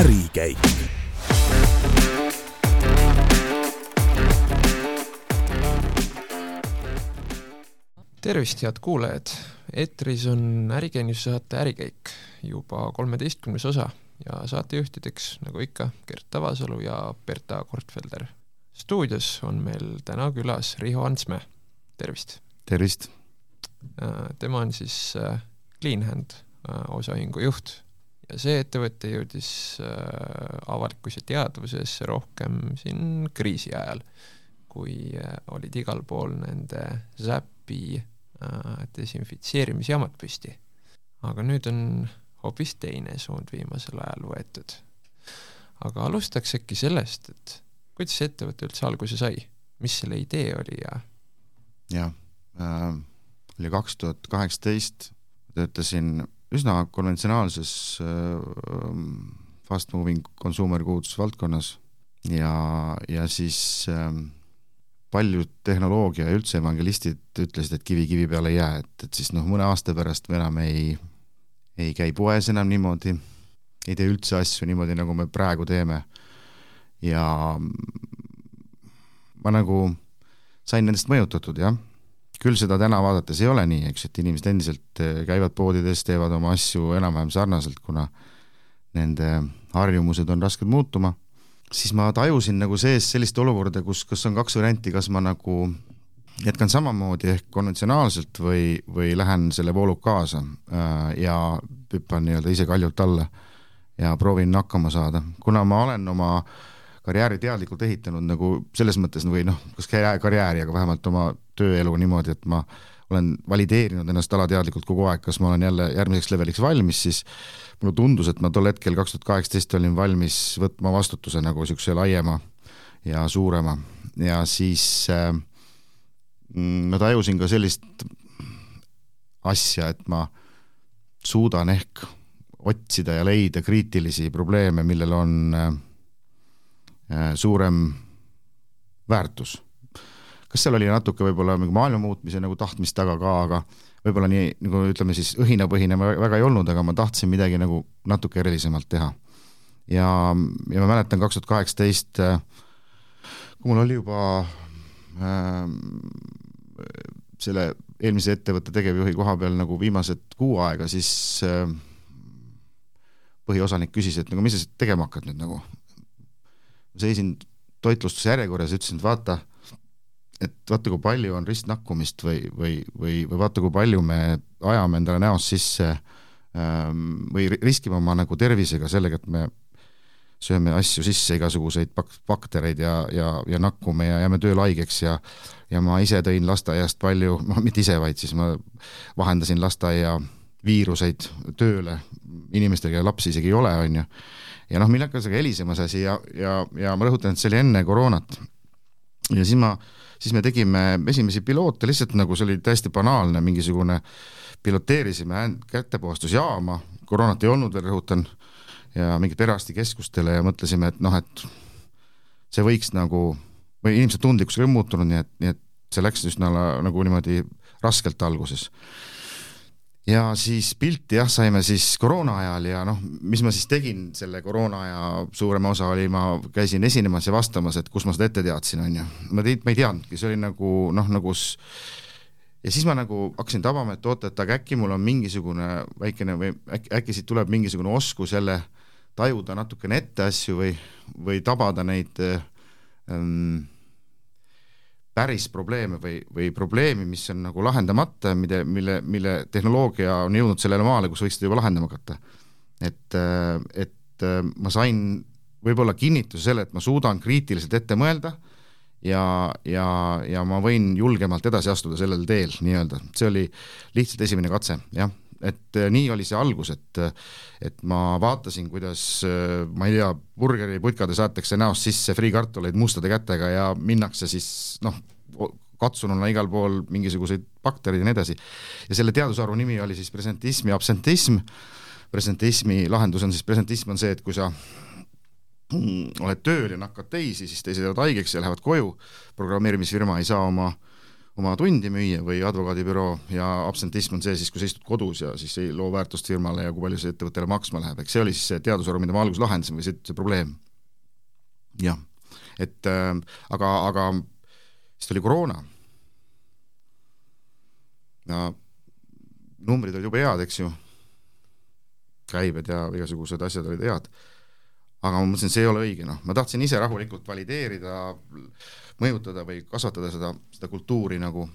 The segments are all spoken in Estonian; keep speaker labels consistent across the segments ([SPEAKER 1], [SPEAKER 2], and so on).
[SPEAKER 1] ärikäik.
[SPEAKER 2] tervist, head kuulajad! eetris on ärikeenistuse saate Ärikäik juba kolmeteistkümnes osa ja saatejuhtideks, nagu ikka, Gert Tavasalu ja Berta Kortfelder. stuudios on meil täna külas Riho Antsmäe, tervist!
[SPEAKER 3] tervist!
[SPEAKER 2] Äh, tema on siis äh, Clean Hand äh, osaühingu juht ja see ettevõte jõudis avalikkuse teadvusesse rohkem siin kriisi ajal, kui olid igal pool nende Zappi desinfitseerimisjaamad püsti. aga nüüd on hoopis teine suund viimasel ajal võetud. aga alustaks äkki sellest, et kuidas see ettevõte üldse alguse sai, mis selle idee oli ja?
[SPEAKER 3] jah äh,, oli kaks tuhat kaheksateist, töötasin üsna konventsionaalses äh, fast moving consumer goods valdkonnas ja, ja siis äh, paljud tehnoloogia ja üldse evangelistid ütlesid, et kivi kivi peale ei jää, et, et siis noh, mõne aasta pärast me enam ei, ei käi poes enam niimoodi, ei tee üldse asju niimoodi, nagu me praegu teeme. ja ma nagu sain nendest mõjutatud, jah küll seda täna vaadates ei ole nii, eks, et inimesed endiselt eh, käivad poodides, teevad oma asju enam-vähem sarnaselt, kuna nende harjumused on rasked muutuma, siis ma tajusin nagu sees sellist olukorda, kus, kus on kaks varianti, kas ma nagu jätkan samamoodi ehk konventsionaalselt või, või lähen selle vooluga kaasa äh, ja hüppan nii-öelda ise kaljult alla ja proovin hakkama saada, kuna ma olen oma karjääri teadlikult ehitanud nagu selles mõttes või noh, kas karjääri, aga vähemalt oma tööelu niimoodi, et ma olen valideerinud ennast alateadlikult kogu aeg, kas ma olen jälle järgmiseks leveliks valmis, siis mulle tundus, et ma tol hetkel, kaks tuhat kaheksateist, olin valmis võtma vastutuse nagu niisuguse laiema ja suurema. Ja siis äh, ma tajusin ka sellist asja, et ma suudan ehk otsida ja leida kriitilisi probleeme, millel on äh, suurem väärtus kas seal oli natuke võib-olla nagu maailma muutmise nagu tahtmist taga ka, aga võib-olla nii nagu ütleme siis õhinapõhine väga ei olnud, aga ma tahtsin midagi nagu natuke erilisemalt teha. ja, ja ma mäletan kaks tuhat kaheksateist, kui mul oli juba äh, selle eelmise ettevõtte tegevjuhi koha peal nagu viimased kuu aega, siis äh, põhiosanik küsis, et nagu mis sa tegema hakkad nüüd nagu. ma seisin toitlustusjärjekorras ja ütlesin, et vaata et vaata, kui palju on ristnakkumist või, või, või, või vaata, kui palju me ajame endale näost sisse ähm, või riskime oma nagu tervisega sellega, et me sööme asju sisse, igasuguseid bak-, baktereid ja, ja, ja nakkume ja jääme tööl haigeks ja ja ma ise tõin lasteaiast palju, noh mitte ise, vaid siis ma vahendasin lasteaia viiruseid tööle inimestele, kelle lapsi isegi ei ole, on ju. ja noh, hakkas aga helisemas asi ja, ja, ja ma rõhutan, et see oli enne koroonat. ja siis ma äh, siis me tegime esimesi piloote lihtsalt nagu see oli täiesti banaalne, mingisugune, piloteerisime kätepuhastusjaama, koroonat ei olnud veel, rõhutan, ja mingit perearstikeskustele ja mõtlesime, et noh, et see võiks nagu, või inimeste tundlikkus on muutunud, nii et, nii et see läks üsna nagu niimoodi raskelt alguses ja siis pilti jah, saime siis koroona ajal ja noh, mis ma siis tegin selle koroona aja suurema osa oli, ma käisin esinemas ja vastamas, et kus ma seda ette teadsin, on ju. ma ei, ma ei teadnudki, see oli nagu noh, nagu ja siis ma nagu hakkasin tabama, et oota, et aga äkki mul on mingisugune väikene või äkki, äkki siit tuleb mingisugune oskus jälle tajuda natukene ette asju või, või tabada neid ähm, päris probleeme või, või probleemi, mis on nagu lahendamata, mille, mille, mille tehnoloogia on jõudnud sellele maale, kus võiks seda juba lahendama hakata. et, et ma sain võib-olla kinnituse selle, et ma suudan kriitiliselt ette mõelda ja, ja, ja ma võin julgemalt edasi astuda sellel teel nii-öelda, see oli lihtsalt esimene katse, jah et äh, nii oli see algus, et et ma vaatasin, kuidas äh, ma ei tea, burgeriputkade saadetakse näost sisse friikartuleid mustade kätega ja minnakse siis noh, katsununa igal pool mingisuguseid baktereid ja nii edasi. ja selle teadusharu nimi oli siis presentism ja absentism, presentismi lahendus on siis, presentism on see, et kui sa oled tööl ja nakkad teisi, siis teised jäävad haigeks ja lähevad koju, programmeerimisfirma ei saa oma oma tundi müüa või advokaadibüroo ja absentism on see siis, kui sa istud kodus ja siis ei loo väärtust firmale ja kui palju see ettevõttele maksma läheb, eks see oli siis see teadusharu, mida ma alguses lahendasin või see, see probleem. jah, et äh, aga, aga siis tuli koroona. ja numbrid olid jube head, eks ju, käibed ja igasugused asjad olid head. Aga ma mõtlesin, see ei ole õige, noh, ma tahtsin ise rahulikult valideerida, mõjutada või kasvatada seda, seda kultuuri nagu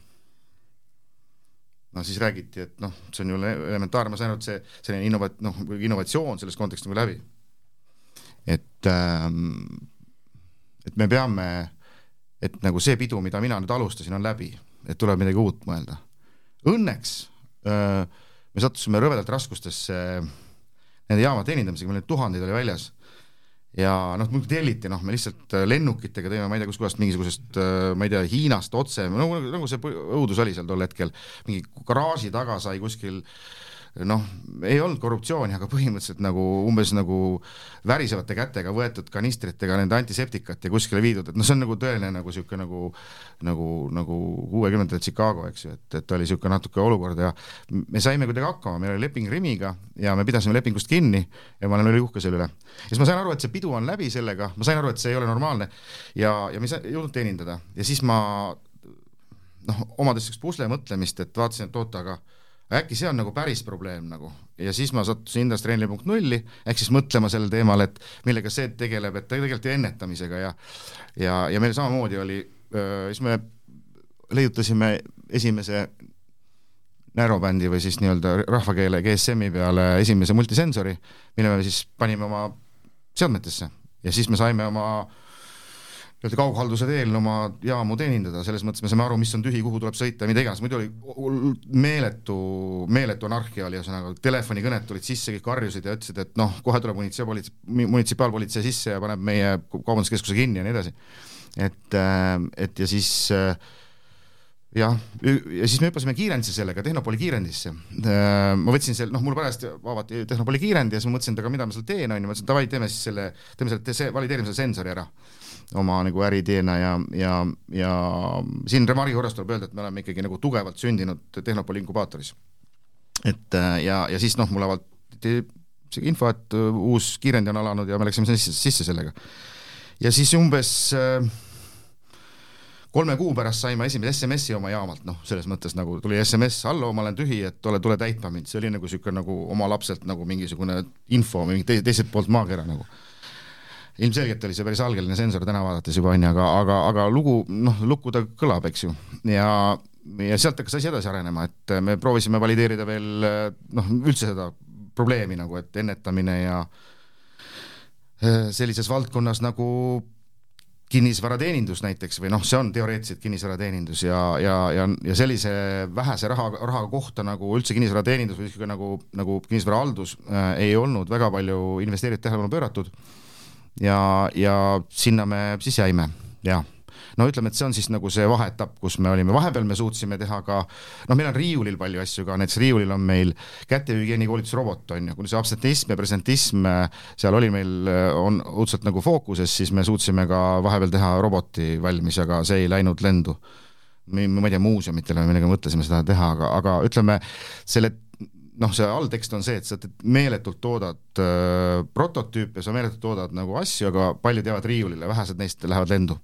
[SPEAKER 3] no siis räägiti, et noh, see on ju elementaarne, ma sain aru, et see selline innovat-, noh, innovatsioon selles kontekstis nagu läbi. et ähm, et me peame, et nagu see pidu, mida mina nüüd alustasin, on läbi, et tuleb midagi uut mõelda. Õnneks äh, me sattusime rõvedalt raskustesse nende jaama teenindamisega, meil neid tuhandeid oli väljas ja noh, muidugi telliti, noh, me lihtsalt äh, lennukitega teeme, ma ei tea, kuskohast mingisugusest, äh, ma ei tea, Hiinast otse, nagu, nagu see õudus oli seal tol hetkel, mingi garaaži taga sai kuskil äh, noh, ei olnud korruptsiooni, aga põhimõtteliselt nagu umbes nagu värisevate kätega võetud kanistritega nende antiseptikat ja kuskile viidud, et noh, see on nagu tõeline nagu niisugune nagu nagu, nagu kuuekümnendate Chicago, eks ju, et, et oli niisugune natuke olukord ja me saime kuidagi hakkama, meil oli leping Rimiga ja me pidasime lepingust kinni ja ma olen üli uhke selle üle. ja siis ma sain aru, et see pidu on läbi sellega, ma sain aru, et see ei ole normaalne ja, ja me ei jõudnud teenindada ja siis ma noh, omades niisugust pusle mõtlemist, et vaatasin, et oota, aga äkki see on nagu päris probleem nagu. Ja siis ma sattusin Industriali punkt nulli ehk siis mõtlema sellel teemal, et millega see tegeleb, et tegelikult ennetamisega ja ja, ja meil samamoodi oli, siis me leiutasime esimese narrowband'i või siis nii-öelda rahvakeele GSM-i peale esimese multisensori, mille me siis panime oma seadmetesse. Ja siis me saime oma äh, nii-öelda kaughalduse teel oma jaamu teenindada, selles mõttes me saame aru, mis on tühi, kuhu tuleb sõita ja mida iganes, muidu oli meeletu, meeletu anarhia oli, ühesõnaga telefonikõned tulid sisse, kõik karjusid ja ütlesid, et noh, kohe tuleb munitsipaalpolitsei, munitsipaalpolitsei sisse ja paneb meie kaubanduskeskuse kinni ja nii edasi. et, äh, et ja siis äh, jah, ja siis me hüppasime kiirendisse sellega, Tehnopoli kiirendisse. Äh, ma võtsin selle, noh, mul parajasti avati Tehnopoli kiirend ja siis ma mõtlesin, et aga mida ma seal teen, on ju, ma ütlesin davai, teeme siis selle, teeme selle, valideerime selle sensori ära oma nagu äriteena ja, ja, ja siin remargi korras tuleb öelda, et me oleme ikkagi nagu tugevalt sündinud Tehnopoli inkubaatoris. et äh, ja, ja siis noh, mulle avaldati see info, et äh, uus kiirendi on alanud ja me läksime sisse, sisse sellega. ja siis umbes äh, kolme kuu pärast sain ma esimese SMS-i oma jaamalt, noh, selles mõttes nagu tuli SMS, hallo, ma olen tühi, et tule, tule täitma mind, see oli nagu niisugune nagu oma lapselt nagu mingisugune info või mingi teiselt poolt maakera nagu ilmselgelt oli see päris algeline sensor täna vaadates juba onju, aga, aga, aga lugu, noh, lugu ta kõlab, eks ju, ja, ja sealt hakkas asi edasi arenema, et me proovisime valideerida veel noh, üldse seda probleemi nagu, et ennetamine ja äh, sellises valdkonnas nagu kinnisvarateenindus näiteks või noh, see on teoreetiliselt kinnisvarateenindus ja, ja, ja, ja sellise vähese raha, raha kohta nagu üldse kinnisvarateenindus või niisugune nagu, nagu kinnisvarahaldus äh, ei olnud väga palju investeeritud tähelepanu pööratud ja, ja sinna me siis jäime, jah no ütleme, et see on siis nagu see vaheetapp, kus me olime, vahepeal me suutsime teha ka, noh, meil on riiulil palju asju ka, näiteks riiulil on meil kätehügieeni koolitusrobot on ju, kui see absentism ja presentism seal oli meil, on õudselt nagu fookuses, siis me suutsime ka vahepeal teha roboti valmis, aga see ei läinud lendu. ma ei tea, muuseumitele või millega mõtlesime seda teha, aga, aga ütleme, selle noh, see alltekst on see, et sa meeletult toodad äh, prototüüpe, sa meeletult toodad nagu asju, aga paljud jäävad riiulile, vähesed neist lähevad lendu.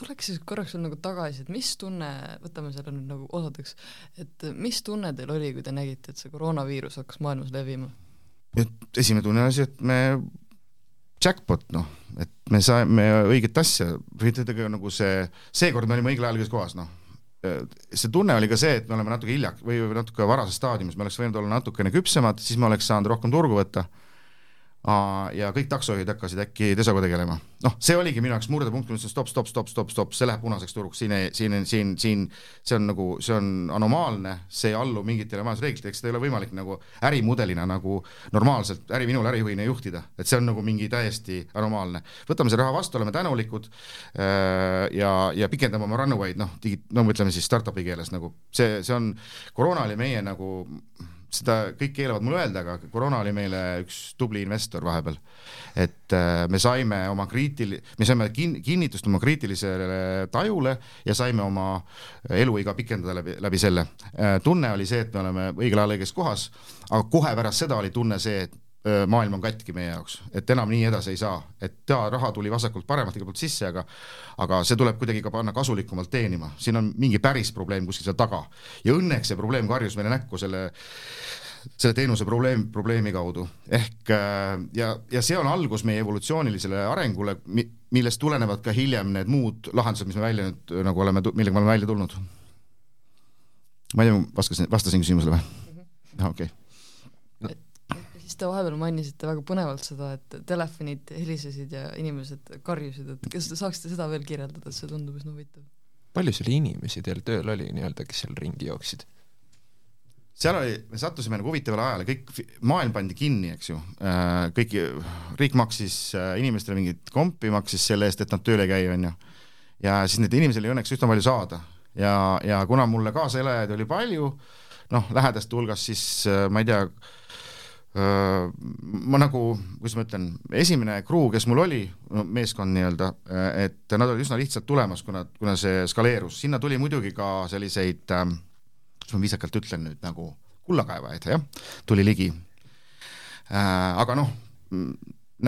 [SPEAKER 1] tuleks siis korraks veel nagu tagasi, et mis tunne, võtame selle nüüd nagu osadeks, et mis tunne teil oli, kui te nägite, et see koroonaviirus hakkas maailmas levima?
[SPEAKER 3] et esimene tunne oli see, et me jackpot noh, et me saime õiget asja, või tegelikult nagu see, seekord me olime õigel ajal õiges kohas, noh see tunne oli ka see, et me oleme natuke hiljak- või natuke varases staadiumis, me oleks võinud olla natukene küpsemad, siis me oleks saanud rohkem turgu võtta ja kõik taksojuhid hakkasid äkki Tesoga tegelema. noh, see oligi minu jaoks murdepunkt, ma ütlesin stopp, stopp, stopp, stopp, stopp, see läheb punaseks turuks, siin siin, siin, siin, see on nagu, see on anomaalne, see ei allu mingitele majandusreeglitele, eks seda ei ole võimalik nagu ärimudelina nagu normaalselt äri, minul ärijuhina juhtida, et see on nagu mingi täiesti anomaalne. võtame selle raha vastu, oleme tänulikud äh, ja, ja pikendame oma runway'd, noh, digi-, no ütleme siis startup'i keeles nagu see, see on, koroona oli meie nagu seda kõik keelavad mul öelda, aga koroona oli meile üks tubli investor vahepeal. et äh, me saime oma kriitil-, me saime kin-, kinnitust oma kriitilisele tajule ja saime oma eluiga pikendada läbi, läbi selle. tunne oli see, et me oleme õigel ajal õiges kohas, aga kohe pärast seda oli tunne see, et maailm on katki meie jaoks, et enam nii edasi ei saa, et jaa, raha tuli vasakult paremalt igalt poolt sisse, aga aga see tuleb kuidagi ka panna kasulikumalt teenima, siin on mingi päris probleem kuskil seal taga. ja õnneks see probleem karjus meile näkku selle selle teenuse probleem, probleemi kaudu. ehk ja, ja see on algus meie evolutsioonilisele arengule, millest tulenevad ka hiljem need muud lahendused, mis me välja nüüd nagu oleme, millega me oleme välja tulnud. ma ei tea, vastasin, vastasin küsimusele või? okei okay
[SPEAKER 1] te vahepeal mainisite väga põnevalt seda, et telefonid helisesid ja inimesed karjusid, et kas te saaksite seda veel kirjeldada, see tundub üsna huvitav?
[SPEAKER 2] palju seal inimesi teil tööl oli nii-öelda, kes seal ringi jooksid?
[SPEAKER 3] seal oli, me sattusime nagu huvitavale ajale, kõik, maailm pandi kinni, eks ju, äh, kõik, riik maksis äh, inimestele mingit kompi, maksis selle eest, et nad tööl ei käi, on ju. ja siis neid inimesi oli õnneks üsna palju saada ja, ja kuna mulle kaaselajaid oli palju, noh, lähedaste hulgas siis äh, ma ei tea, ma nagu, kuidas ma ütlen, esimene crew, kes mul oli, no meeskond nii-öelda, et nad olid üsna lihtsalt tulemas, kuna, kuna see skaleerus, sinna tuli muidugi ka selliseid, kuidas ma viisakalt ütlen nüüd, nagu kullakaevajaid, jah, tuli ligi. aga noh,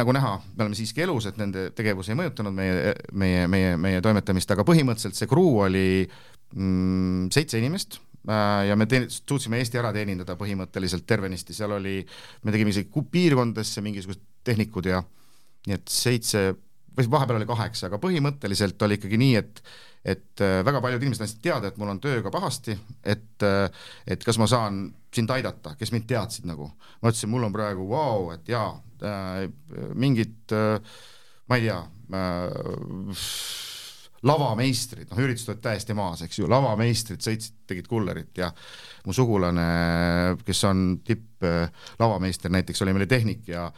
[SPEAKER 3] nagu näha, me oleme siiski elus, et nende tegevus ei mõjutanud meie, meie, meie, meie toimetamist, aga põhimõtteliselt see crew oli mm, seitse inimest ja me teen-, suutsime Eesti ära teenindada põhimõtteliselt tervenisti, seal oli, me tegime isegi piirkondadesse mingisugused tehnikud ja nii et seitse, või vahepeal oli kaheksa, aga põhimõtteliselt oli ikkagi nii, et et äh, väga paljud inimesed andsid teada, et mul on tööga pahasti, et äh, et kas ma saan sind aidata, kes mind teadsid nagu. ma ütlesin, mul on praegu vau wow,, et jaa äh,, mingid äh, ma ei tea äh,, lavameistrid, noh, üritused olid täiesti maas, eks ju, lavameistrid sõitsid, tegid kullerit ja mu sugulane, kes on tipplavameister näiteks, oli meil tehnik ja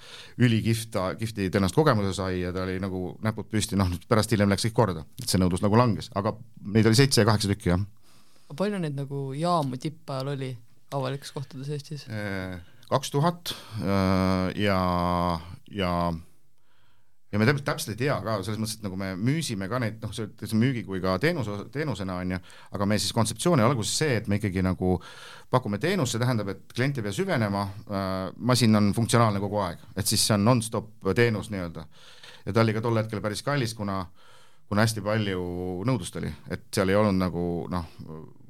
[SPEAKER 3] ülikihvt, kihvti ennast kogemuse sai ja ta oli nagu näpud püsti, noh, pärast hiljem läks kõik korda, et see nõudlus nagu langes, aga neid oli seitse ja kaheksa tükki, jah.
[SPEAKER 1] palju neid nagu jaamu tippajal oli avalikes kohtades Eestis?
[SPEAKER 3] kaks tuhat ja, ja ja me täpselt, täpselt ei tea ka, selles mõttes, et nagu me müüsime ka neid, noh, see müügi kui ka teenuse, teenusena on ju, aga meie siis kontseptsioon oli alguses see, et me ikkagi nagu pakume teenust, see tähendab, et klient ei pea süvenema äh,, masin on funktsionaalne kogu aeg, et siis see on nonstop teenus nii-öelda. ja ta oli ka tol hetkel päris kallis, kuna, kuna hästi palju nõudlust oli, et seal ei olnud nagu noh,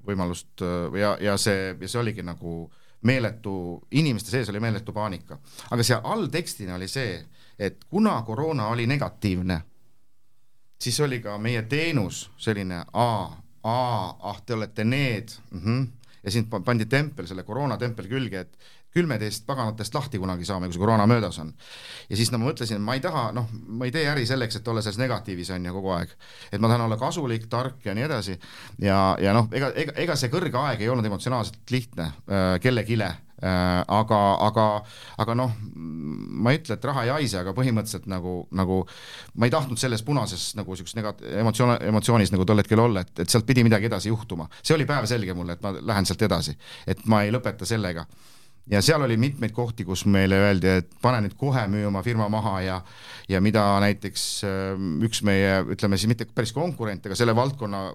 [SPEAKER 3] võimalust ja, ja see, ja see oligi nagu meeletu, inimeste sees oli meeletu paanika. aga see alltekstina oli see, et kuna koroona oli negatiivne, siis oli ka meie teenus selline aa, aa, ah, te olete need mm, -hmm. ja siin pandi tempel, selle koroona tempel külge, et küll me teist paganatest lahti kunagi saame, kui see koroona möödas on. ja siis no ma mõtlesin, et ma ei taha, noh, ma ei tee äri selleks, et olla selles negatiivis on ju kogu aeg. et ma tahan olla kasulik, tark ja nii edasi. ja, ja noh, ega, ega, ega see kõrge aeg ei olnud emotsionaalselt lihtne äh, kellegile äh,, aga, aga, aga noh, ma ei ütle, et raha ei haise, aga põhimõtteliselt nagu, nagu ma ei tahtnud selles punases nagu siukses negat-, emotsioon, emotsioonis nagu tol hetkel olla, et, et sealt pidi midagi edasi juhtuma. see oli päevselge mulle, et ma lähen sealt edasi, et ma ei lõpeta sellega ja seal oli mitmeid kohti, kus meile öeldi, et pane nüüd kohe müü oma firma maha ja ja mida näiteks äh, üks meie, ütleme siis mitte päris konkurent, aga selle valdkonna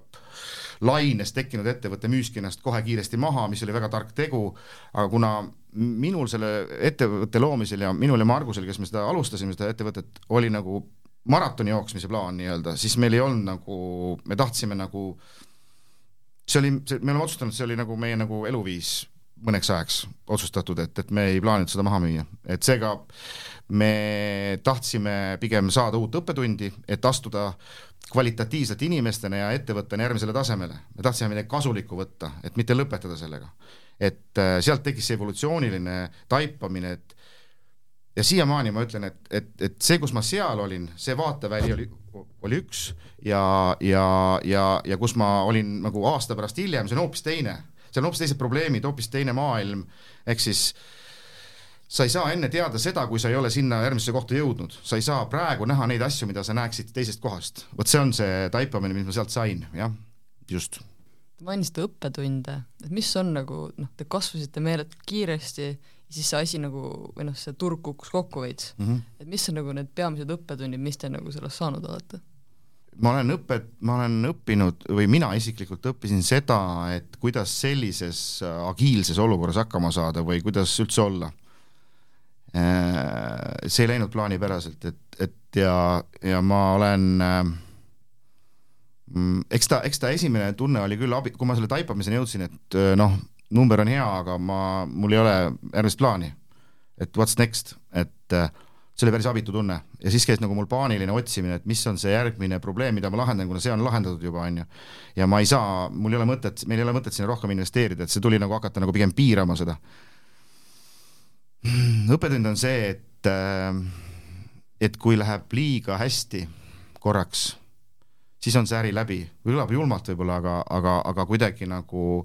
[SPEAKER 3] laines tekkinud ettevõte müüski ennast kohe kiiresti maha, mis oli väga tark tegu, aga kuna minul selle ettevõtte loomisel ja minul ja Margusel, kes me seda alustasime, seda ettevõtet, oli nagu maratoni jooksmise plaan nii-öelda, siis meil ei olnud nagu, me tahtsime nagu see oli, me oleme otsustanud, see oli nagu meie nagu eluviis mõneks ajaks otsustatud, et, et me ei plaaninud seda maha müüa, et seega me tahtsime pigem saada uut õppetundi, et astuda kvalitatiivsete inimestena ja ettevõttena järgmisele tasemele. me tahtsime midagi kasulikku võtta, et mitte lõpetada sellega. et äh, sealt tekkis see evolutsiooniline taipamine, et ja siiamaani ma ütlen, et, et, et see, kus ma seal olin, see vaateväli oli, oli üks ja, ja, ja, ja kus ma olin nagu aasta pärast hiljem, see on hoopis teine seal on hoopis teised probleemid, hoopis teine maailm, ehk siis sa ei saa enne teada seda, kui sa ei ole sinna järgmisesse kohta jõudnud, sa ei saa praegu näha neid asju, mida sa näeksid teisest kohast. vot see on see taipamine, mis ma sealt sain, jah, just.
[SPEAKER 1] Te mainisite õppetunde, et mis on nagu noh, te kasvasite meeletult kiiresti ja siis see asi nagu või noh, see turg kukkus kokku veits
[SPEAKER 3] mm. -hmm.
[SPEAKER 1] et mis on nagu need peamised õppetunnid, mis te nagu sellest saanud olete?
[SPEAKER 3] Ma olen õpet-, ma olen õppinud või mina isiklikult õppisin seda, et kuidas sellises agiilses olukorras hakkama saada või kuidas üldse olla. Äh, see ei läinud plaanipäraselt, et, et ja, ja ma olen äh, Mm, eks ta, eks ta esimene tunne oli küll abi, kui ma selle taipamiseni jõudsin, et äh, noh, number on hea, aga ma, mul ei ole järgmist plaani. et what's next, et äh, see oli päris abitu tunne ja siis käis nagu mul paaniline otsimine, et mis on see järgmine probleem, mida ma lahendan, kuna see on lahendatud juba, on ju. ja ma ei saa, mul ei ole mõtet, meil ei ole mõtet sinna rohkem investeerida, et see tuli nagu hakata nagu pigem piirama seda. õppetund on see, et, äh, et kui läheb liiga hästi korraks siis on see äri läbi, kõlab julmalt võib-olla, aga, aga, aga kuidagi nagu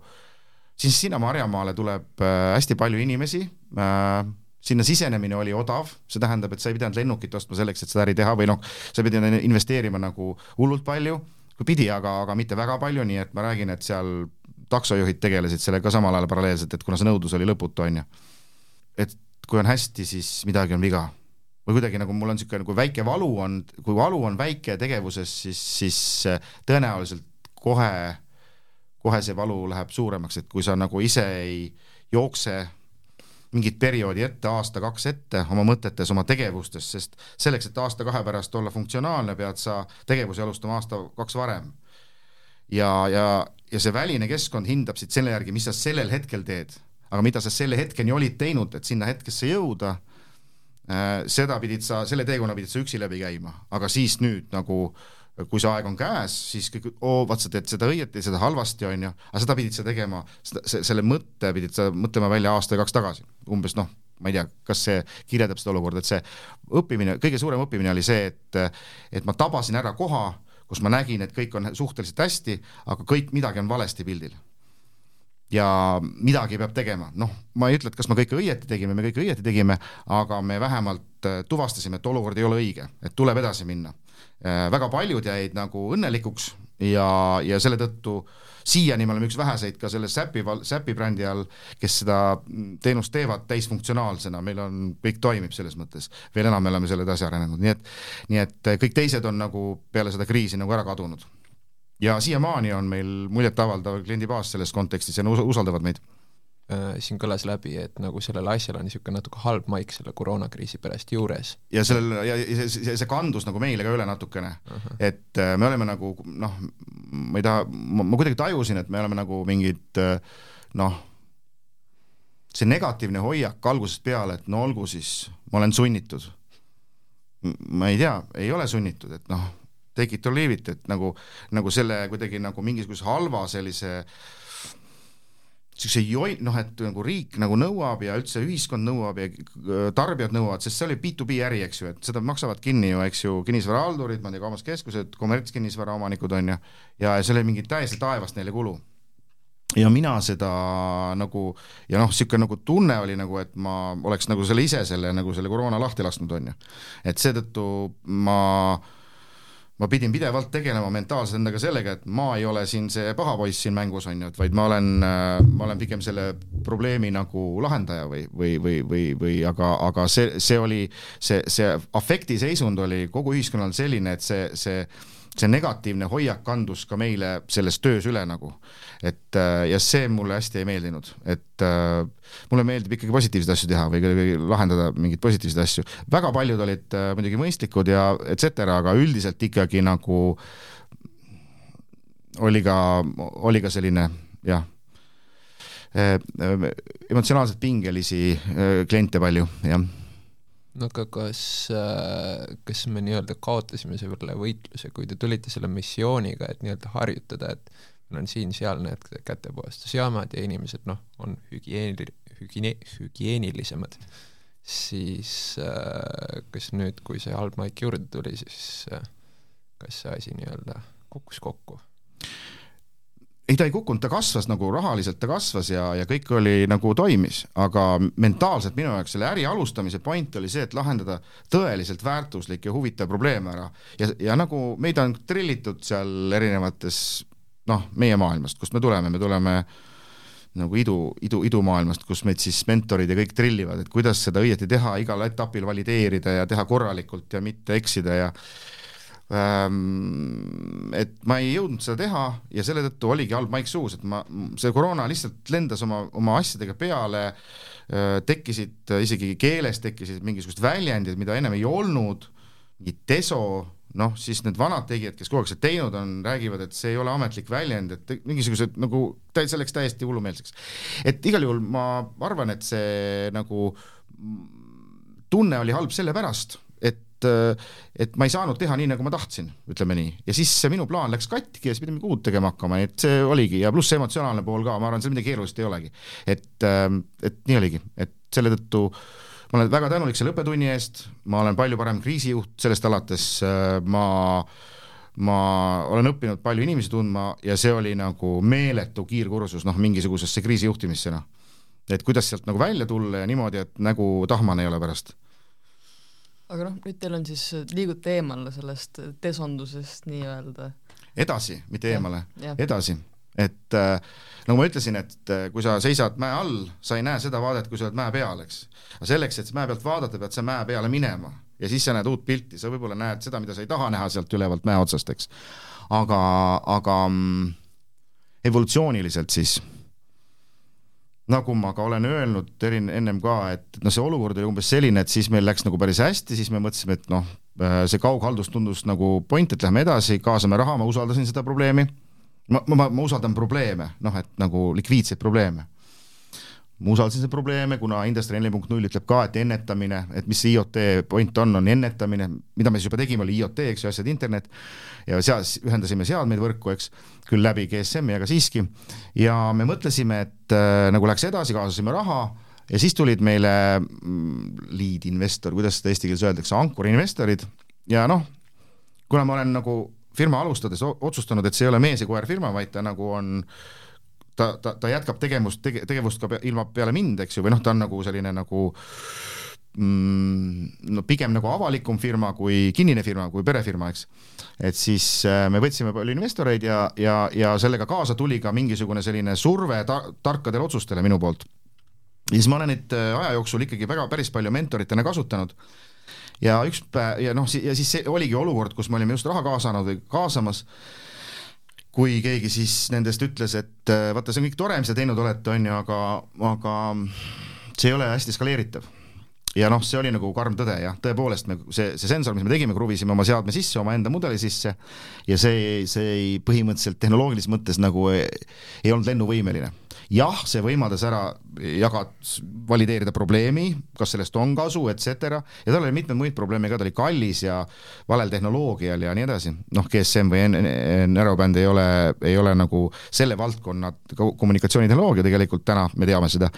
[SPEAKER 3] siis sinna Marjamaale tuleb äh, hästi palju inimesi äh,, sinna sisenemine oli odav, see tähendab, et sa ei pidanud lennukit ostma selleks, et seda äri teha või noh, sa pidid investeerima nagu hullult palju, kui pidi, aga, aga mitte väga palju, nii et ma räägin, et seal taksojuhid tegelesid sellega samal ajal paralleelselt, et kuna see nõudlus oli lõputu, on ju. et kui on hästi, siis midagi on viga või kuidagi nagu mul on niisugune, kui väike valu on, kui valu on väike tegevuses, siis, siis äh, tõenäoliselt kohe, kohe see valu läheb suuremaks, et kui sa nagu ise ei jookse mingit perioodi ette, aasta-kaks ette oma mõtetes, oma tegevustes, sest selleks, et aasta-kahe pärast olla funktsionaalne, pead sa tegevusi alustama aasta-kaks varem. ja, ja, ja see väline keskkond hindab sind selle järgi, mis sa sellel hetkel teed, aga mida sa selle hetkeni olid teinud, et sinna hetkesse jõuda Äh, seda pidid sa, selle teekonna pidid sa üksi läbi käima, aga siis nüüd nagu kui see aeg on käes, siis kõik, oo, vaat sa teed seda õieti, seda halvasti, on ju, aga seda pidid sa tegema, selle mõtte pidid sa mõtlema välja aasta ja kaks tagasi, umbes noh, ma ei tea, kas see kirjeldab seda olukorda, et see õppimine, kõige suurem õppimine oli see, et et ma tabasin ära koha, kus ma nägin, et kõik on suhteliselt hästi, aga kõik, midagi on valesti pildil. Ja midagi peab tegema, noh, ma ei ütle, et kas me kõike õieti tegime, me kõike õieti tegime, aga me vähemalt äh, tuvastasime, et olukord ei ole õige, et tuleb edasi minna. Äh, väga paljud jäid nagu õnnelikuks ja, ja selle tõttu siiani me oleme üks väheseid ka selle Säpi, Säpi brändi all, kes seda teenust teevad täisfunktsionaalsena, meil on, kõik toimib selles mõttes, veel enam me oleme selle edasi arenenud, nii et nii et kõik teised on nagu peale seda kriisi nagu ära kadunud. Ja siiamaani on meil muljetavaldav kliendibaas selles kontekstis ja nad usaldavad meid.
[SPEAKER 2] äh, siin kõlas läbi, et nagu sellel asjal on niisugune natuke halb maik selle koroonakriisi pärast juures.
[SPEAKER 3] ja sellel ja see, see, see kandus nagu meile ka üle natukene uh, -huh. et äh, me oleme nagu noh, ma ei taha, ma kuidagi tajusin, et me oleme nagu mingid äh, noh, see negatiivne hoiak algusest peale, et no olgu siis, ma olen sunnitud. ma ei tea, ei ole sunnitud, et noh take it or leave it, et nagu, nagu selle kuidagi nagu mingisuguse halva sellise niisuguse joi-, noh, et nagu riik nagu nõuab ja üldse ühiskond nõuab ja tarbijad nõuavad, sest see oli B2B äri, eks ju, et seda maksavad kinni ju, eks ju, kinnisvarahaldurid, ma ei tea, kaubanduskeskused, kommertskinnisvara omanikud on ju, ja see oli mingi täiesti taevast neile kulu. ja mina seda nagu ja noh, niisugune nagu tunne oli nagu, et ma oleks nagu selle ise selle nagu selle koroona lahti lasknud, on ju. et seetõttu ma äh, ma pidin pidevalt tegelema mentaalselt endaga sellega, et ma ei ole siin see paha poiss siin mängus, on ju, et vaid ma olen, äh, ma olen pigem selle probleemi nagu lahendaja või, või, või, või, või aga, aga see, see oli, see, see afektiseisund oli kogu ühiskonnal selline, et see, see see negatiivne hoiak kandus ka meile selles töös üle nagu. et äh, ja see mulle hästi ei meeldinud, et äh, mulle meeldib ikkagi positiivseid asju teha või kuidagi lahendada mingeid positiivseid asju. väga paljud olid äh, muidugi mõistlikud ja et cetera, aga üldiselt ikkagi nagu oli ka, oli ka selline jah, emotsionaalselt pingelisi kliente palju, jah
[SPEAKER 2] no aga kas, äh, kas me nii-öelda kaotasime selle võitluse, kui te tulite selle missiooniga, et nii-öelda harjutada, et meil on siin-seal need kätepuhastusjaamad ja inimesed noh, on hügieeni, hügiene-, hügieenilisemad, siis äh, kas nüüd, kui see halb maik juurde tuli, siis äh, kas see asi nii-öelda kukkus kokku?
[SPEAKER 3] Ei, ta ei kukkunud, ta kasvas nagu rahaliselt, ta kasvas ja, ja kõik oli nagu toimis, aga mentaalselt minu jaoks selle äri alustamise point oli see, et lahendada tõeliselt väärtuslik ja huvitav probleem ära. Ja, ja nagu meid on trillitud seal erinevates noh, meie maailmast, kust me tuleme, me tuleme nagu idu, idu, idumaailmast, kus meid siis mentorid ja kõik trillivad, et kuidas seda õieti teha, igal etapil valideerida ja teha korralikult ja mitte eksida ja et ma ei jõudnud seda teha ja selle tõttu oligi halb maik suus, et ma, see koroona lihtsalt lendas oma, oma asjadega peale, tekkisid isegi keeles tekkisid mingisugused väljendid, mida ennem ei olnud, mingi deso noh, siis need vanad tegijad, kes kogu aeg seda teinud on, räägivad, et see ei ole ametlik väljend, et mingisugused nagu tä-, see läks täiesti hullumeelseks. et igal juhul ma arvan, et see nagu tunne oli halb sellepärast, et et ma ei saanud teha nii, nagu ma tahtsin, ütleme nii, ja siis see minu plaan läks katki ja siis pidime uut tegema hakkama, et see oligi ja pluss see emotsionaalne pool ka, ma arvan, seal midagi keerulist ei olegi. et, et nii oligi, et selle tõttu äh, ma olen väga tänulik selle õppetunni eest, ma olen palju parem kriisijuht sellest alates, ma ma olen õppinud palju inimesi tundma ja see oli nagu meeletu kiirkursus noh, mingisugusesse kriisijuhtimisse noh. et kuidas sealt nagu välja tulla ja niimoodi, et nägu tahmane ei ole pärast.
[SPEAKER 1] Aga noh, nüüd teil on siis, liigute eemale sellest desondusest nii-öelda.
[SPEAKER 3] edasi, mitte eemale, edasi, et äh, nagu ma ütlesin, et äh, kui sa seisad mäe all, sa ei näe seda vaadet, kui sa oled mäe peal, eks. aga selleks, et mäe pealt vaadata, pead sa mäe peale minema ja siis sa näed uut pilti, sa võib-olla näed seda, mida sa ei taha näha sealt ülevalt mäe otsast, eks. aga, aga mm, evolutsiooniliselt siis, nagu ma ka olen öelnud erin-, ennem ka, et noh, see olukord oli umbes selline, et siis meil läks nagu päris hästi, siis me mõtlesime, et noh, äh, see kaughaldus tundus nagu point, et lähme edasi, kaasame raha, ma usaldasin seda probleemi ma, ma, ma usaldan probleeme, noh et nagu likviidseid probleeme. Ma usaldasin seda probleeme, kuna Industry neli punkt null ütleb ka, et ennetamine, et mis see IoT point on, on ennetamine, mida me siis juba tegime, oli IoT, eks ju, asjade internet, ja seal ühendasime seadmeid võrku, eks, küll läbi GSM-i, aga siiski, ja me mõtlesime, et äh, nagu läks edasi, kaasasime raha ja siis tulid meile mm, lead investor, kuidas seda eesti keeles öeldakse, ankurinvestorid. Ja noh, kuna ma olen nagu firma alustades otsustanud, et see ei ole mees ja koer firma, vaid ta nagu on ta, ta, ta jätkab tegevust tege,, tegevust ka ilma peale mind, eks ju, või noh, ta on nagu selline nagu mm, no pigem nagu avalikum firma kui kinnine firma, kui perefirma, eks. et siis äh, me võtsime palju investoreid ja, ja, ja sellega kaasa tuli ka mingisugune selline surve ta, tarkadele otsustele minu poolt. ja siis ma olen neid äh, aja jooksul ikkagi väga päris palju mentoritena kasutanud ja üks päev ja noh, ja siis see oligi olukord, kus me olime just raha kaasanud või kaasamas, kui keegi siis nendest ütles, et äh, vaata, see on kõik tore, mis te teinud olete, on ju, aga, aga see ei ole hästi skaleeritav. Ja noh, see oli nagu karm tõde jah, tõepoolest me, see, see sensor, mis me tegime, kruvisime oma seadme sisse, omaenda mudeli sisse ja see, see põhimõtteliselt tehnoloogilises mõttes nagu ei, ei olnud lennuvõimeline jah, see võimaldas ära jagada, valideerida probleemi, kas sellest on kasu, et cetera, ja tal oli mitmeid muid probleeme ka, ta oli kallis ja valel tehnoloogial ja nii edasi, noh, GSM või Narrowband ei ole, ei ole nagu selle valdkonna kommunikatsioonitehnoloogia tegelikult täna, me teame seda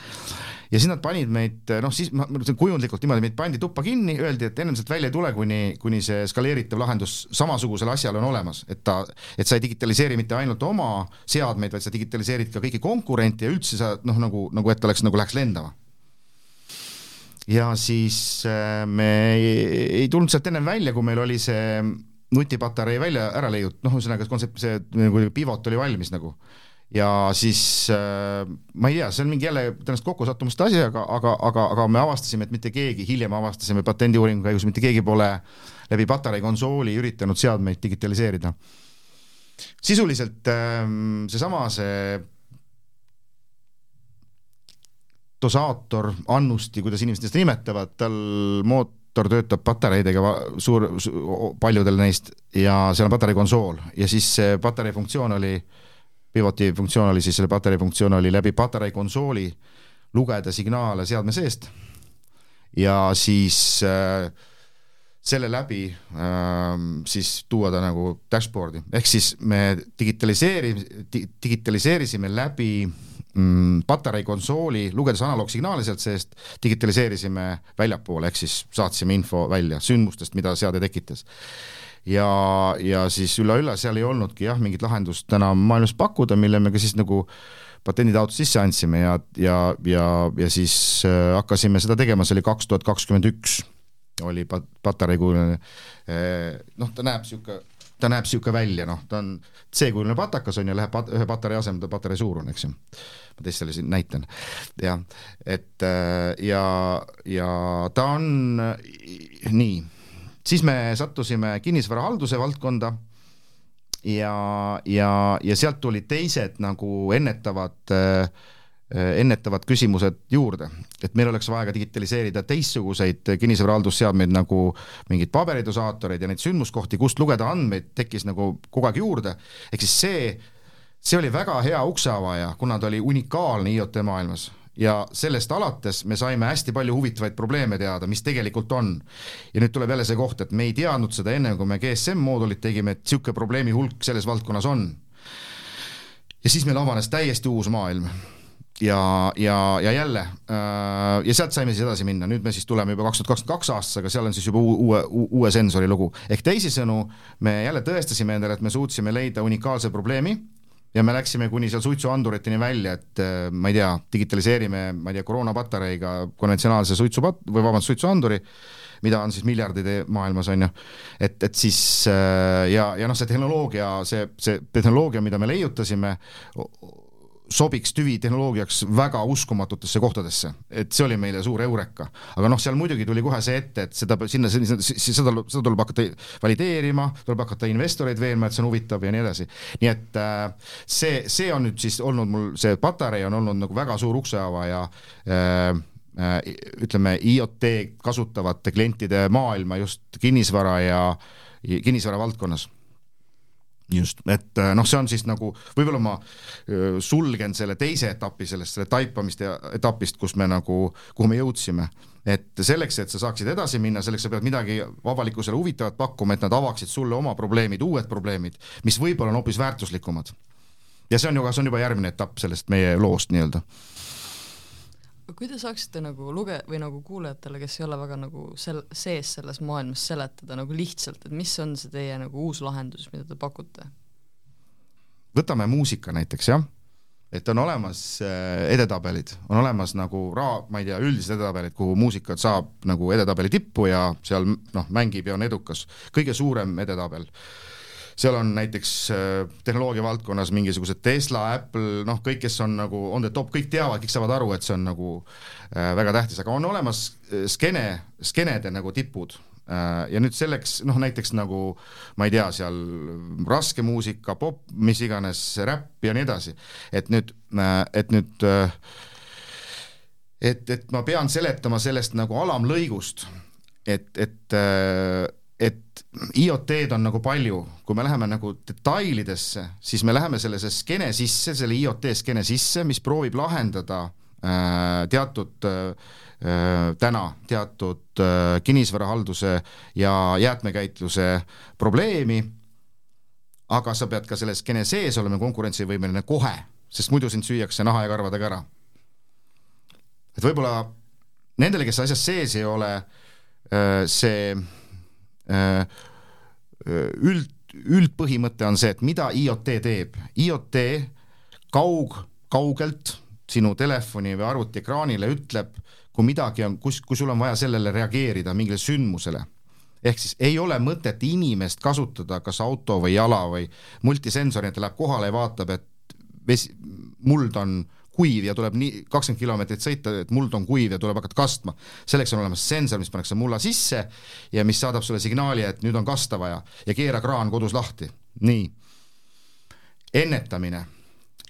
[SPEAKER 3] ja siis nad panid meid, noh siis ma mõtlen kujundlikult niimoodi, meid pandi tuppa kinni, öeldi, et ennem sealt välja ei tule, kuni, kuni see skaleeritav lahendus samasugusele asjale on olemas, et ta, et sa ei digitaliseeri mitte ainult oma seadmeid, vaid sa digitaliseerid ka kõiki konkurente ja üldse sa noh, nagu, nagu et oleks, nagu läheks lendama. Ja siis äh, me ei, ei tulnud sealt ennem välja, kui meil oli see nutipatarei välja ära leiutud, noh, ühesõnaga kontsept, see nagu pivot oli valmis nagu ja siis äh, ma ei tea, see on mingi jälle tõenäoliselt kokkusattumuste asi, aga, aga, aga, aga me avastasime, et mitte keegi, hiljem avastasime patendiuuringu käigus, mitte keegi pole läbi patarei konsooli üritanud seadmeid digitaliseerida. sisuliselt äh, seesama, see dosaator, annusti, kuidas inimesed seda nimetavad, tal mootor töötab patareidega suur, suur, paljudel neist ja seal on patarei konsool ja siis see patarei funktsioon oli äh, Pivoti funktsioon oli siis, selle patarei funktsioon oli läbi patarei konsooli lugeda signaale seadme seest. Ja siis äh, selle läbi äh, siis tuua ta nagu dashboard'i, ehk siis me digitaliseeri- di,, digitaliseerisime läbi mm, patarei konsooli, lugedes analoogsignaale sealt seest, digitaliseerisime väljapoole, ehk siis saatsime info välja sündmustest, mida seade tekitas ja, ja siis ülla-ülla seal ei olnudki jah, mingit lahendust enam maailmas pakkuda, mille me ka siis nagu patenditaotluse sisse andsime ja, ja, ja, ja siis äh, hakkasime seda tegema, see oli kaks tuhat kakskümmend üks oli pat-, patarei kujuline äh, noh, ta näeb niisugune ta näeb niisugune välja, noh, ta on C-kujuline patakas on ju, läheb pat, ühe patarei asemel, ta patarei suurune, eks ju. ma teistele siin näitan, jah, et äh, ja, ja ta on nii, siis me sattusime kinnisvarahalduse valdkonda ja, ja, ja sealt tulid teised nagu ennetavad äh, ennetavad küsimused juurde, et meil oleks vaja ka digitaliseerida teistsuguseid kinnisvarahaldusseadmeid nagu mingid paberidosaatoreid ja neid sündmuskohti, kust lugeda andmeid, tekkis nagu kogu aeg juurde, ehk siis see, see oli väga hea ukseavaja, kuna ta oli unikaalne IoT maailmas ja sellest alates me saime hästi palju huvitavaid probleeme teada, mis tegelikult on. ja nüüd tuleb jälle see koht, et me ei teadnud seda enne, kui me GSM moodulit tegime, et niisugune probleemi hulk selles valdkonnas on. ja siis meil avanes täiesti uus maailm ja, ja, ja jälle äh, ja sealt saime siis edasi minna, nüüd me siis tuleme juba kaks tuhat kakskümmend kaks aastasse, aga seal on siis juba uue, uue sensori lugu. ehk teisisõnu, me jälle tõestasime endale, et me suutsime leida unikaalse probleemi ja me läksime kuni seal suitsuanduriteni välja, et äh, ma ei tea, digitaliseerime, ma ei tea, koroonapatareiga konventsionaalse suitsupat- või vabandust, suitsuanduri, mida on siis miljardide maailmas, on ju, et, et siis äh, ja, ja noh, see tehnoloogia, see, see tehnoloogia, mida me leiutasime, sobiks tüvitehnoloogiaks väga uskumatutesse kohtadesse, et see oli meile suur eureka. aga noh, seal muidugi tuli kohe see ette, et seda, sinna, seda, seda, seda tuleb hakata valideerima, tuleb hakata investoreid veenma, et see on huvitav ja nii edasi. nii et äh, see, see on nüüd siis olnud mul, see patarei on olnud nagu väga suur ukseavaja äh, äh, ütleme, IoT kasutavate klientide maailma just kinnisvara ja kinnisvara valdkonnas just, et äh, noh, see on siis nagu, võib-olla ma äh, sulgen selle teise etapi sellest, selle taipamist ja etapist, kus me nagu, kuhu me jõudsime. et selleks, et sa saaksid edasi minna, selleks sa pead midagi avalikkusele huvitavat pakkuma, et nad avaksid sulle oma probleemid, uued probleemid, mis võib-olla on hoopis väärtuslikumad. ja see on ju, see on juba järgmine etapp sellest meie loost nii-öelda
[SPEAKER 1] kui te saaksite nagu luge- või nagu kuulajatele, kes ei ole väga nagu sel-, sees selles maailmas, seletada nagu lihtsalt, et mis on see teie nagu uus lahendus, mida te pakute?
[SPEAKER 3] võtame muusika näiteks, jah, et on olemas äh, edetabelid, on olemas nagu raa-, ma ei tea, üldised edetabelid, kuhu muusikat saab nagu edetabeli tippu ja seal noh, mängib ja on edukas. kõige suurem edetabel seal on näiteks äh, tehnoloogia valdkonnas mingisugused Tesla, Apple, noh, kõik, kes on nagu on the top, kõik teavad, kõik saavad aru, et see on nagu äh, väga tähtis, aga on olemas äh, skeene, skeenede nagu tipud. Ja nüüd selleks noh, näiteks nagu ma ei tea, seal raske muusika, pop, mis iganes, räpp ja nii edasi, et nüüd, et nüüd et, et ma pean seletama sellest nagu alamlõigust, et, et et IoT-d on nagu palju, kui me läheme nagu detailidesse, siis me läheme sellesse skeene sisse, selle IoT skeene sisse, mis proovib lahendada äh, teatud äh, täna teatud äh, kinnisvarahalduse ja jäätmekäitluse probleemi, aga sa pead ka selle skeene sees olema konkurentsivõimeline kohe, sest muidu sind süüakse naha ja karvadega ära. et võib-olla nendele, kes asjas sees ei ole, äh, see Äh, äh, üld, üldpõhimõte on see, et mida IoT teeb. IoT kaug, kaugelt sinu telefoni või arvuti ekraanile ütleb, kui midagi on, kus, kui sul on vaja sellele reageerida, mingile sündmusele. ehk siis ei ole mõtet inimest kasutada kas auto või jala või multisensori, et ta läheb kohale ja vaatab, et vesi, muld on kuiv ja tuleb nii kakskümmend kilomeetrit sõita, et muld on kuiv ja tuleb hakata kastma. selleks on olemas sensor, mis pannakse mulla sisse ja mis saadab sulle signaali, et nüüd on kasta vaja ja keera kraan kodus lahti. nii. ennetamine.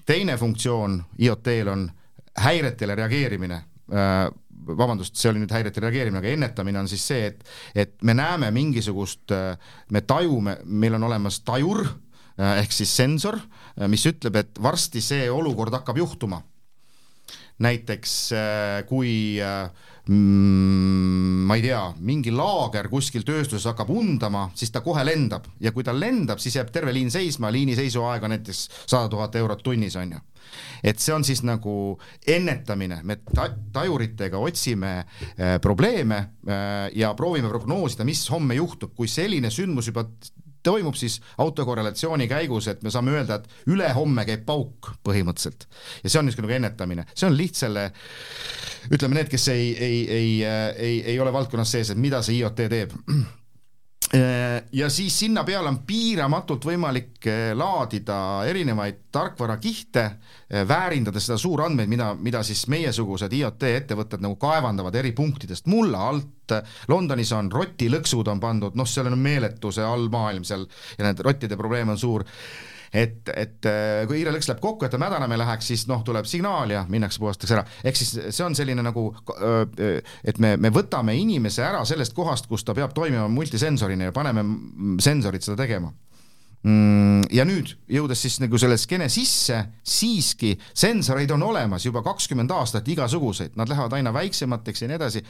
[SPEAKER 3] teine funktsioon IoT-l on häiretele reageerimine äh, vabandust, see oli nüüd häiretele reageerimine, aga ennetamine on siis see, et, et me näeme mingisugust, äh, me tajume, meil on olemas tajur äh, ehk siis sensor, mis ütleb, et varsti see olukord hakkab juhtuma näiteks äh, kui äh, mm, ma ei tea, mingi laager kuskil tööstuses hakkab undama, siis ta kohe lendab. Ja kui ta lendab, siis jääb terve liin seisma, liini seisuaeg on näiteks sada tuhat eurot tunnis, on ju. et see on siis nagu ennetamine, me ta tajuritega otsime äh, probleeme äh, ja proovime prognoosida, mis homme juhtub, kui selline sündmus juba toimub siis autokorrelatsiooni käigus, et me saame öelda, et ülehomme käib pauk põhimõtteliselt. ja see on niisugune nagu ennetamine, see on lihtsale, ütleme need, kes ei, ei, ei, ei, ei ole valdkonnas sees, et mida see IoT teeb ja siis sinna peale on piiramatult võimalik eh, laadida erinevaid tarkvarakihte, eh, väärindades seda suurandmeid, mida, mida siis meiesugused IoT ettevõtted nagu kaevandavad eri punktidest mulla alt. Londonis on rotilõksud on pandud, noh, seal on meeletu see allmaailm seal ja need rottide probleem on suur et, et äh, kui hiirelõks läheb kokku, et ta mädanema ei läheks, siis noh, tuleb signaal ja minnakse puhastatakse ära. ehk siis see on selline nagu, äh, et me, me võtame inimese ära sellest kohast, kus ta peab toimima multisensorina ja paneme sensorid seda tegema mm, ja nüüd jõudes siis nagu selle skeene sisse, siiski sensoreid on olemas juba kakskümmend aastat igasuguseid, nad lähevad aina väiksemateks ja nii edasi.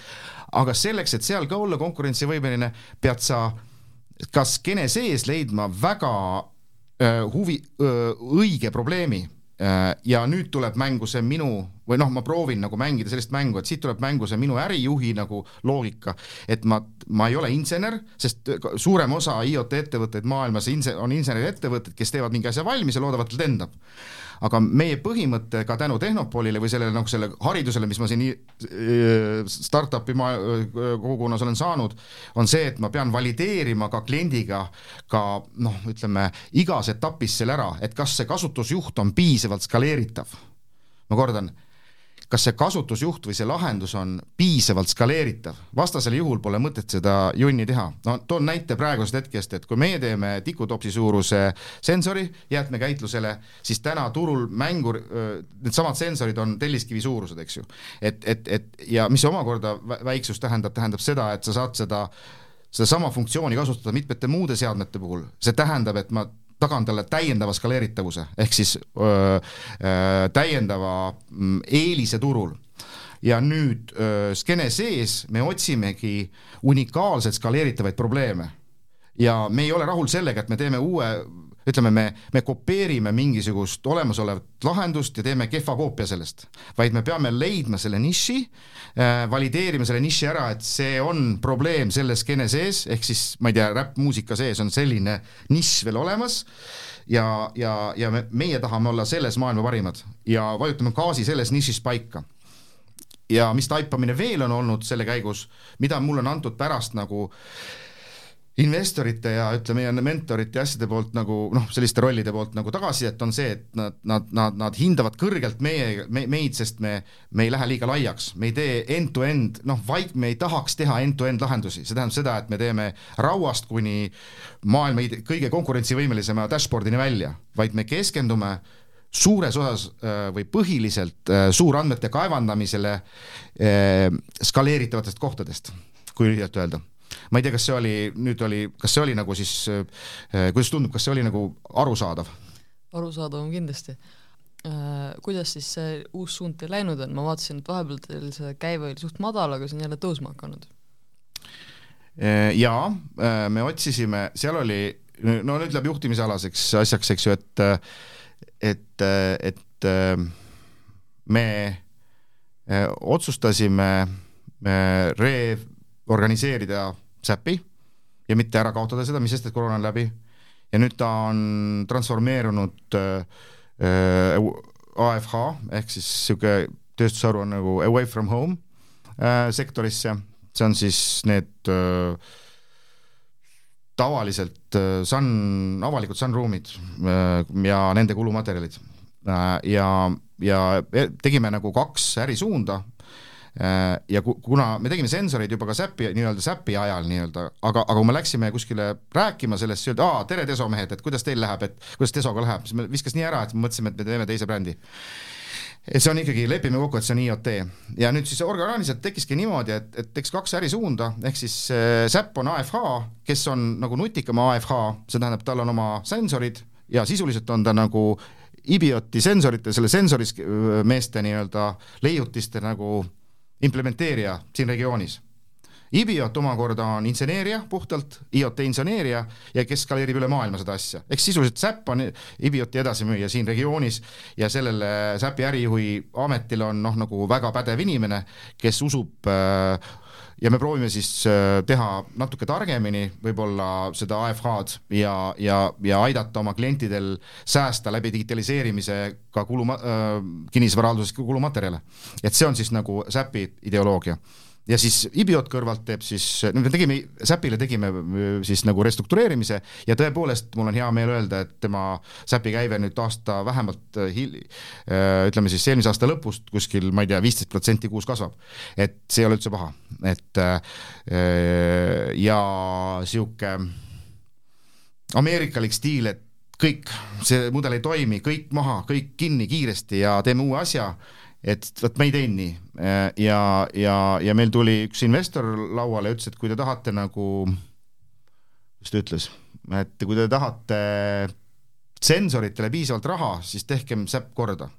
[SPEAKER 3] aga selleks, et seal ka olla konkurentsivõimeline, pead sa ka skeene sees leidma väga Äh, huvi, õige probleemi äh, ja nüüd tuleb mängu see minu või noh, ma proovin nagu mängida sellist mängu, et siit tuleb mängu see minu ärijuhi nagu loogika, et ma, ma ei ole insener, sest suurem osa IoT ettevõtteid maailmas inse-, on inseneriettevõtted, kes teevad mingi asja valmis ja loodavad, et lendab aga meie põhimõte ka tänu Tehnopolile või sellele noh, selle haridusele, mis ma siin äh, startup'i ma äh, kogukonnas olen saanud, on see, et ma pean valideerima ka kliendiga ka noh, ütleme igas etapis selle ära, et kas see kasutusjuht on piisavalt skaleeritav. ma kordan kas see kasutusjuht või see lahendus on piisavalt skaleeritav, vastasel juhul pole mõtet seda junni teha. no toon näite praegusest hetkest, et kui meie teeme tikutopsi suuruse sensori jäätmekäitlusele, siis täna turul mängur, needsamad sensorid on telliskivi suurused, eks ju. et, et, et ja mis omakorda väiksus tähendab, tähendab seda, et sa saad seda sedasama funktsiooni kasutada mitmete muude seadmete puhul, see tähendab, et ma tagan talle täiendava skaleeritavuse ehk siis öö, öö, täiendava mm, eelise turul ja nüüd öö, skeene sees me otsimegi unikaalselt skaleeritavaid probleeme. ja me ei ole rahul sellega, et me teeme uue ütleme, me, me kopeerime mingisugust olemasolevat lahendust ja teeme kehva koopia sellest, vaid me peame leidma selle niši äh,, valideerima selle niši ära, et see on probleem selle skeene sees, ehk siis ma ei tea, räppmuusika sees on selline nišš veel olemas ja, ja, ja me, meie tahame olla selles maailma parimad ja vajutame gaasi selles nišis paika. Ja mis taipamine veel on olnud selle käigus, mida mulle on antud pärast nagu äh, investorite ja ütleme, meie mentorite ja asjade poolt nagu noh, selliste rollide poolt nagu tagasisidet on see, et nad, nad, nad, nad hindavad kõrgelt meie me,, meid, sest me, me ei lähe liiga laiaks, me ei tee end-to-end, noh, vaik-, me ei tahaks teha end-to-end lahendusi, see tähendab seda, et me teeme rauast kuni maailma kõige konkurentsivõimelisema dashboard'ini välja, vaid me keskendume suures osas äh, või põhiliselt äh, suurandmete kaevandamisele äh, skaleeritavatest kohtadest, kui lühidalt öelda ma ei tea, kas see oli, nüüd oli, kas see oli nagu siis, äh, kuidas tundub, kas see oli nagu arusaadav?
[SPEAKER 1] arusaadav on kindlasti äh,. kuidas siis see uus suund teil läinud on, ma vaatasin, et vahepeal teil see käive oli suht madal, aga see on jälle tõusma hakanud.
[SPEAKER 3] Äh, jaa, me otsisime, seal oli, no nüüd läheb juhtimisalaseks asjaks, eks ju, et et, et me otsustasime reorganiseerida SAP-i ja mitte ära kaotada seda, mis sest, et koroona on läbi. ja nüüd ta on transformeerunud äh, AFH ehk siis niisugune tööstusharu on nagu away from home äh, sektorisse, see on siis need äh, tavaliselt äh, sun, avalikud sunroom'id äh, ja nende kulumaterjalid äh, ja, ja tegime nagu kaks ärisuunda Äh, ja kuna me tegime sensoreid juba ka SAP-i, nii-öelda SAP-i ajal nii-öelda, aga, aga kui me läksime kuskile rääkima sellest, siis öeldi, aa, tere, Deso mehed, et kuidas teil läheb, et kuidas Desoga läheb, siis me viskas nii ära, et me mõtlesime, et me teeme teise brändi. Et see on ikkagi, lepime kokku, et see on IoT ja nüüd siis orgaaniliselt tekkiski niimoodi, et, et eks kaks ärisuunda, ehk siis äh, SAP on AFH, kes on nagu nutikam AFH, see tähendab, tal on oma sensorid ja sisuliselt on ta nagu Ibioti sensorite, selle sensoris äh, meeste nii-öelda leiutiste nagu implementeerija siin regioonis. IBIOT omakorda on inseneeria puhtalt, IoT inseneeria ja kes skaleerib üle maailma seda asja, ehk sisuliselt SAP on IBIOT-i edasimüüja siin regioonis ja sellele SAP-i ärijuhi ametil on noh, nagu väga pädev inimene, kes usub äh, ja me proovime siis äh, teha natuke targemini võib-olla seda AFH-d ja, ja, ja aidata oma klientidel säästa läbi digitaliseerimise ka kulu äh,, kinnisvarahalduses kulumaterjale. et see on siis nagu SAP-i ideoloogia ja siis Ibiot kõrvalt teeb siis, no me tegime, Säpile tegime äh, siis nagu restruktureerimise ja tõepoolest mul on hea meel öelda, et tema Säpi käive nüüd aasta vähemalt äh, hil-, äh, ütleme siis eelmise aasta lõpust kuskil, ma ei tea, viisteist protsenti kuus kasvab. et see ei ole üldse paha, et ja sihuke ameerikalik stiil, et kõik, see mudel ei toimi, kõik maha, kõik kinni kiiresti ja teeme uue asja, et vot me ei teinud nii. ja, ja, ja meil tuli üks investor lauale ja ütles, et kui te tahate nagu, kuidas ta ütles, et kui te tahate sensoritele piisavalt raha, siis tehkem säpp korda.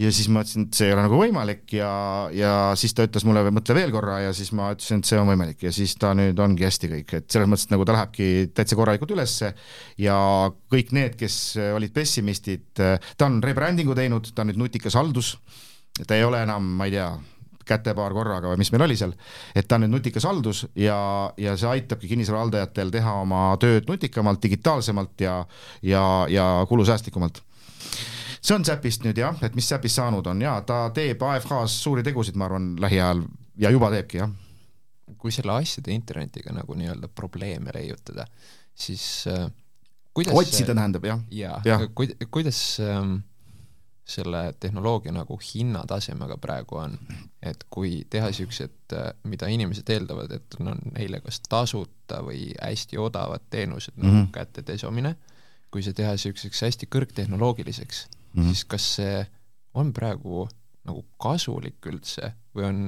[SPEAKER 3] Ja siis ma ütlesin, et see ei ole nagu võimalik ja, ja siis ta ütles mulle, mõtle veel korra ja siis ma ütlesin, et see on võimalik. Ja siis ta nüüd ongi hästi kõik, et selles mõttes, et nagu ta lähebki täitsa korralikult ülesse ja kõik need, kes olid pessimistid, ta on rebranding'u teinud, ta on nüüd nutikas haldus, ta ei ole enam, ma ei tea, kätepaar korraga või mis meil oli seal, et ta on nüüd nutikas haldus ja, ja see aitabki kinnisvarahaldajatel teha oma tööd nutikamalt, digitaalsemalt ja, ja, ja kulusäästlikumalt see on Säpist nüüd jah, et mis Säpist saanud on ja ta teeb AFH-s suuri tegusid, ma arvan, lähiajal ja juba teebki jah.
[SPEAKER 2] kui selle asjade internetiga nagu nii-öelda probleeme leiutada, siis äh,
[SPEAKER 3] kuidas otsida tähendab jah?
[SPEAKER 2] jaa ja. ja., kuid-, kuidas ähm, selle tehnoloogia nagu hinnatasemega praegu on, et kui teha äh, mida inimesed eeldavad, et on no, neile kas tasuta või hästi odavad teenused mm, -hmm. nagu mhm. kätte desomine, kui see teha niisuguseks hästi kõrgtehnoloogiliseks mm, -hmm. siis kas see on praegu nagu kasulik üldse või on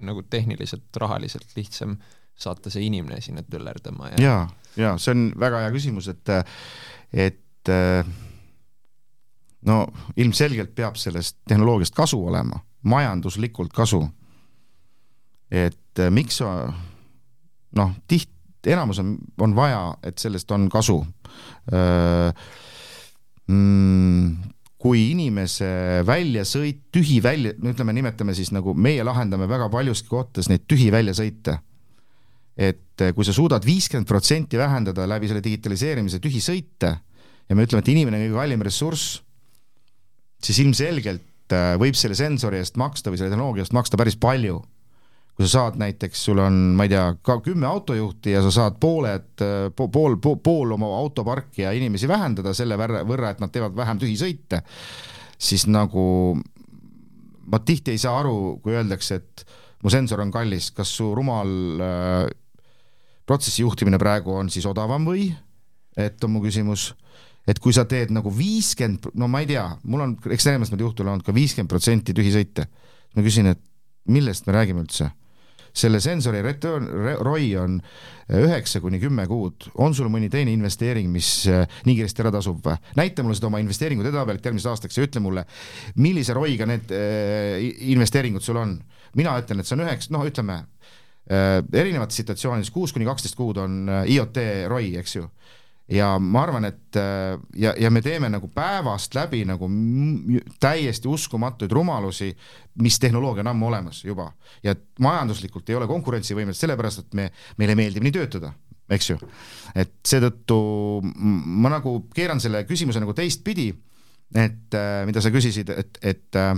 [SPEAKER 2] nagu tehniliselt, rahaliselt lihtsam saata see inimene sinna töllerdama
[SPEAKER 3] ja ja, ja see on väga hea küsimus, et et no ilmselgelt peab sellest tehnoloogiast kasu olema, majanduslikult kasu. et miks noh, tiht-, enamus on, on vaja, et sellest on kasu mm, kui inimese väljasõit, tühi välja, ütleme, nimetame siis nagu meie lahendame väga paljuski kohtades neid tühi väljasõite. et kui sa suudad viiskümmend protsenti vähendada läbi selle digitaliseerimise tühisõite ja me ütleme, et inimene on kõige kallim ressurss, siis ilmselgelt äh, võib selle sensori eest maksta või selle tehnoloogia eest maksta päris palju. Kui sa saad näiteks, sul on, ma ei tea, ka kümme autojuhti ja sa saad pooled po,, pool, pool, pool oma autoparki ja inimesi vähendada selle võrra, et nad teevad vähem tühisõite, siis nagu ma tihti ei saa aru, kui öeldakse, et mu sensor on kallis, kas su rumal äh, protsessi juhtimine praegu on siis odavam või, et on mu küsimus, et kui sa teed nagu viiskümmend, no ma ei tea, mul on ekstreemsematel juhtudel olnud ka viiskümmend protsenti tühisõite, ma küsin, et millest me räägime üldse selle sensori return, ROI on üheksa kuni kümme kuud, on sul mõni teine investeering, mis äh, nii kiiresti ära tasub või? näita mulle seda oma investeeringute edetabelt järgmiseks aastaks ja ütle mulle, millise ROI-ga need äh, investeeringud sul on. mina ütlen, et see on üheks, noh, ütleme äh, erinevates situatsioonides kuus kuni kaksteist kuud on IoT ROI, eks ju ja ma arvan, et äh, ja, ja me teeme nagu päevast läbi nagu täiesti uskumatuid rumalusi, mis tehnoloogia on ammu olemas juba. Ja majanduslikult ei ole konkurentsivõimelised, sellepärast et me, meile meeldib nii töötada, eks ju. et seetõttu ma nagu keeran selle küsimuse nagu teistpidi, et äh, mida sa küsisid, et, et äh,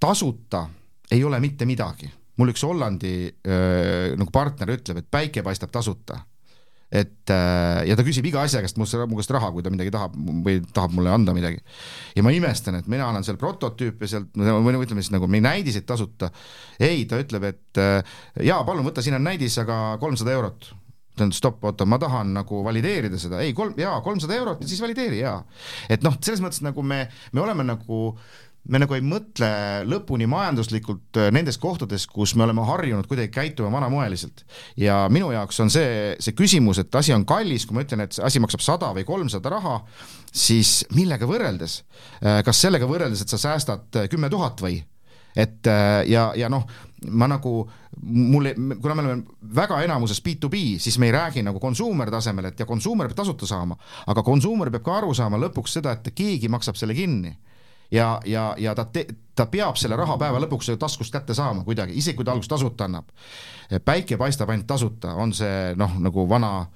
[SPEAKER 3] tasuta ei ole mitte midagi. Mul üks Hollandi äh, nagu partner ütleb, et päike paistab tasuta et äh, ja ta küsib iga asja käest mu käest raha, kui ta midagi tahab või tahab mulle anda midagi. ja ma imestan, et mina annan seal prototüüpe sealt, või ütleme siis nagu näidiseid tasuta. ei, ta ütleb, et äh, jaa, palun võta, siin on näidis, aga kolmsada eurot ütlen stopp, oota, ma tahan nagu valideerida seda, ei kolm, jaa, kolmsada eurot ja siis valideeri, jaa. et noh, selles mõttes nagu me, me oleme nagu äh, me nagu ei mõtle lõpuni majanduslikult äh, nendes kohtades, kus me oleme harjunud kuidagi käituma vanamoeliselt. ja minu jaoks on see, see küsimus, et asi on kallis, kui ma ütlen, et see asi maksab sada või kolmsada raha, siis millega võrreldes? Äh, kas sellega võrreldes, et sa säästad äh, kümme tuhat või? et ja, ja noh, ma nagu, mul, kuna me oleme väga enamuses B2B, siis me ei räägi nagu consumer tasemel, et ja consumer peab tasuta saama, aga consumer peab ka aru saama lõpuks seda, et keegi maksab selle kinni ja, ja, ja ta te-, ta peab selle raha päeva lõpuks taskust kätte saama kuidagi, isegi kui ta alguses tasuta annab. päike paistab ainult tasuta, on see noh, nagu vana